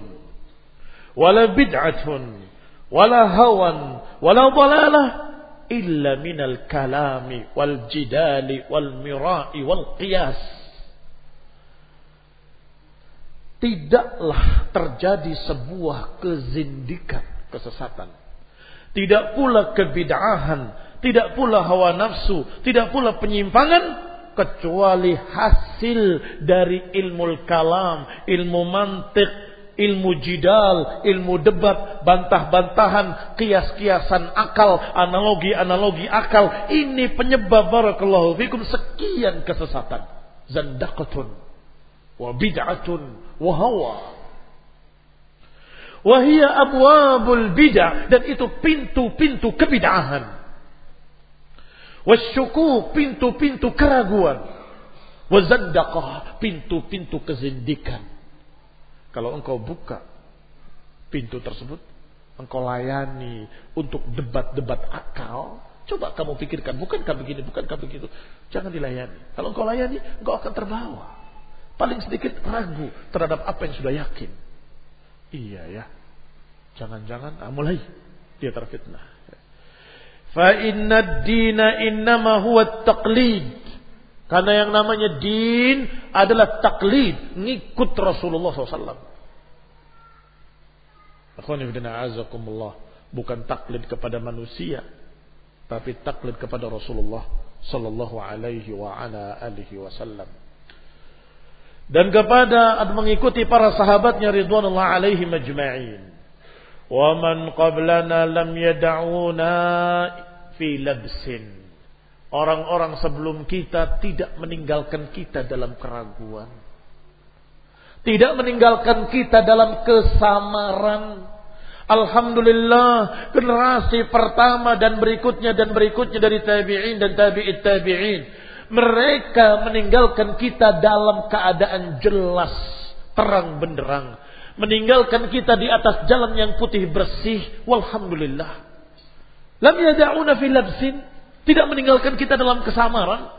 wala bid'atun wala hawan wala dalala. illa minal kalami wal jidali wal mirai wal qiyas tidaklah terjadi sebuah kezindikan kesesatan tidak pula kebid'ahan tidak pula hawa nafsu tidak pula penyimpangan kecuali hasil dari ilmu kalam, ilmu mantik, ilmu jidal, ilmu debat, bantah-bantahan, kias-kiasan akal, analogi-analogi akal. Ini penyebab barakallahu fikum sekian kesesatan. Zandaqatun wa bid'atun wa. Wahia abwabul bid'ah dan itu pintu-pintu kebid'ahan. Wasyukuk pintu-pintu keraguan. Wazandaqah pintu-pintu kezindikan. Kalau engkau buka pintu tersebut, engkau layani untuk debat-debat akal, coba kamu pikirkan, bukankah begini, bukankah begitu. Jangan dilayani. Kalau engkau layani, engkau akan terbawa. Paling sedikit ragu terhadap apa yang sudah yakin. Iya ya. Jangan-jangan, ah, mulai dia terfitnah. Fa inna dina innama huwa taqlid. Karena yang namanya din adalah taklid, ngikut Rasulullah SAW. azakumullah. Bukan taklid kepada manusia, tapi taklid kepada Rasulullah sallallahu alaihi wa ala alihi wasallam. Dan kepada mengikuti para sahabatnya ridwanullah alaihi majma'in. ومن قبلنا لم يدعونا في لبس Orang-orang sebelum kita tidak meninggalkan kita dalam keraguan. Tidak meninggalkan kita dalam kesamaran. Alhamdulillah generasi pertama dan berikutnya dan berikutnya dari tabi'in dan tabi'it tabi'in. Mereka meninggalkan kita dalam keadaan jelas, terang benderang meninggalkan kita di atas jalan yang putih bersih. Walhamdulillah. Lam yada'una fi labsin. Tidak meninggalkan kita dalam kesamaran.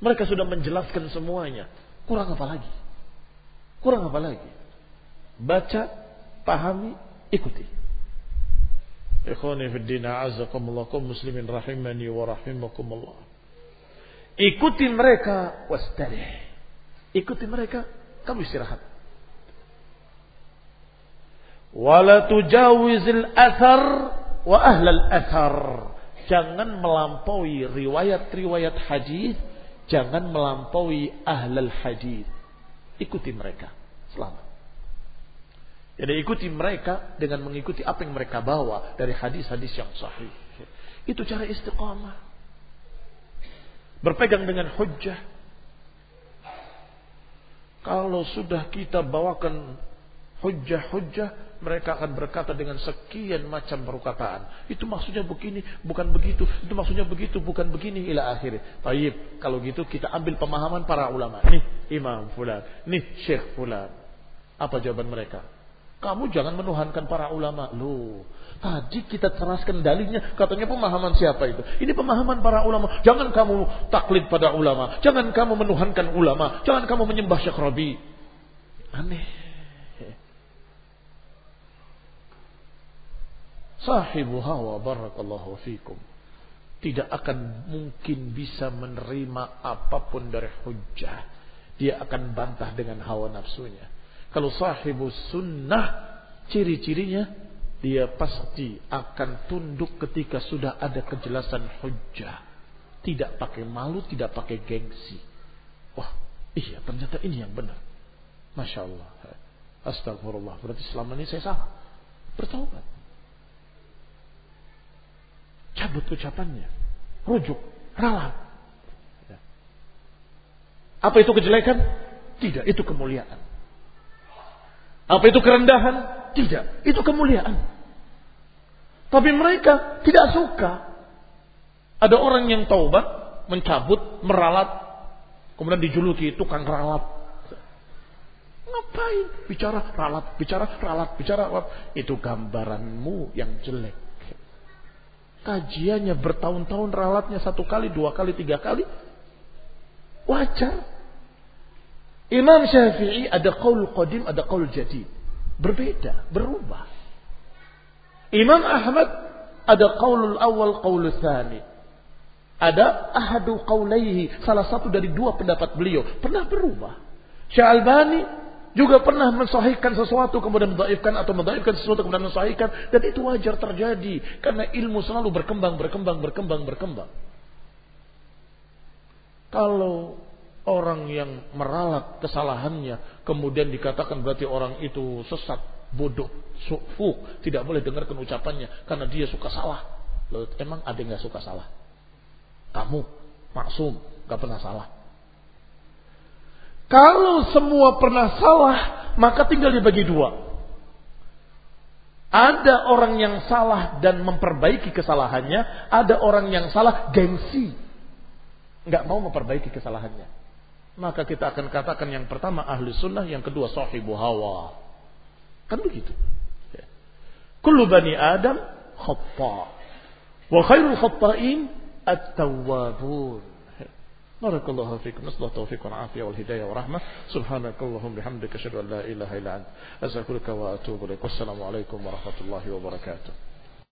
Mereka sudah menjelaskan semuanya. Kurang apa lagi? Kurang apa lagi? Baca, pahami, ikuti. Ikhwani fi din muslimin rahimani wa rahimakumullah. Ikuti mereka wastarih. Ikuti mereka, kamu istirahat wala tujawizil athar wa ahlal athar. Jangan melampaui riwayat-riwayat hadis, jangan melampaui ahlal hadis. Ikuti mereka, selamat. Jadi ikuti mereka dengan mengikuti apa yang mereka bawa dari hadis-hadis yang sahih. Itu cara istiqamah. Berpegang dengan hujjah. Kalau sudah kita bawakan hujjah-hujjah mereka akan berkata dengan sekian macam perkataan. Itu maksudnya begini, bukan begitu. Itu maksudnya begitu, bukan begini. Ila akhirnya. Baik, kalau gitu kita ambil pemahaman para ulama. Nih Imam Fulan, nih Syekh Fulan. Apa jawaban mereka? Kamu jangan menuhankan para ulama. Loh, tadi kita teraskan dalilnya. Katanya pemahaman siapa itu? Ini pemahaman para ulama. Jangan kamu taklid pada ulama. Jangan kamu menuhankan ulama. Jangan kamu menyembah Syekh Rabi. Aneh. Sahibu hawa barakallahu fikum. Tidak akan mungkin bisa menerima apa pun dari hujjah. Dia akan bantah dengan hawa nafsunya. Kalau sahibu sunnah, ciri-cirinya dia pasti akan tunduk ketika sudah ada kejelasan hujjah. Tidak pakai malu, tidak pakai gengsi. Wah, iya ternyata ini yang benar. Masya Allah. Astagfirullah. Berarti selama ini saya salah. Bertaubat. Cabut ucapannya. Rujuk. Ralat. Ya. Apa itu kejelekan? Tidak, itu kemuliaan. Apa itu kerendahan? Tidak. Itu kemuliaan. Tapi mereka tidak suka. Ada orang yang taubat, mencabut, meralat, kemudian dijuluki tukang ralat. Ngapain? Bicara ralat, bicara ralat, bicara ralat. Itu gambaranmu yang jelek. Kajiannya bertahun-tahun ralatnya satu kali, dua kali, tiga kali. Wajar. Imam Syafi'i ada qaul qadim, ada qaul jadid. Berbeda, berubah. Imam Ahmad ada qaulul awal, qaulul thani. Ada ahadu qaulaihi, salah satu dari dua pendapat beliau. Pernah berubah. Syalbani juga pernah mensahihkan sesuatu kemudian mendaifkan atau mendaifkan sesuatu kemudian mensahihkan dan itu wajar terjadi karena ilmu selalu berkembang berkembang berkembang berkembang. Kalau orang yang meralat kesalahannya kemudian dikatakan berarti orang itu sesat, bodoh, sufu, tidak boleh dengarkan ucapannya karena dia suka salah. Lalu emang ada yang nggak suka salah? Kamu maksum, nggak pernah salah. Kalau semua pernah salah, maka tinggal dibagi dua. Ada orang yang salah dan memperbaiki kesalahannya, ada orang yang salah gengsi, nggak mau memperbaiki kesalahannya maka kita akan katakan yang pertama ahli sunnah, yang kedua sahibu hawa. Kan begitu. Ya. Kullu bani Adam khata. Wa khairul khata'in at-tawwabun. بارك الله فيكم. نسأل الله التوفيق والعافية والهداية والرحمة. سبحانك اللهم بحمدك أشهد أن لا إله إلا أنت أستغفرك وأتوب إليك. والسلام عليكم ورحمة الله وبركاته.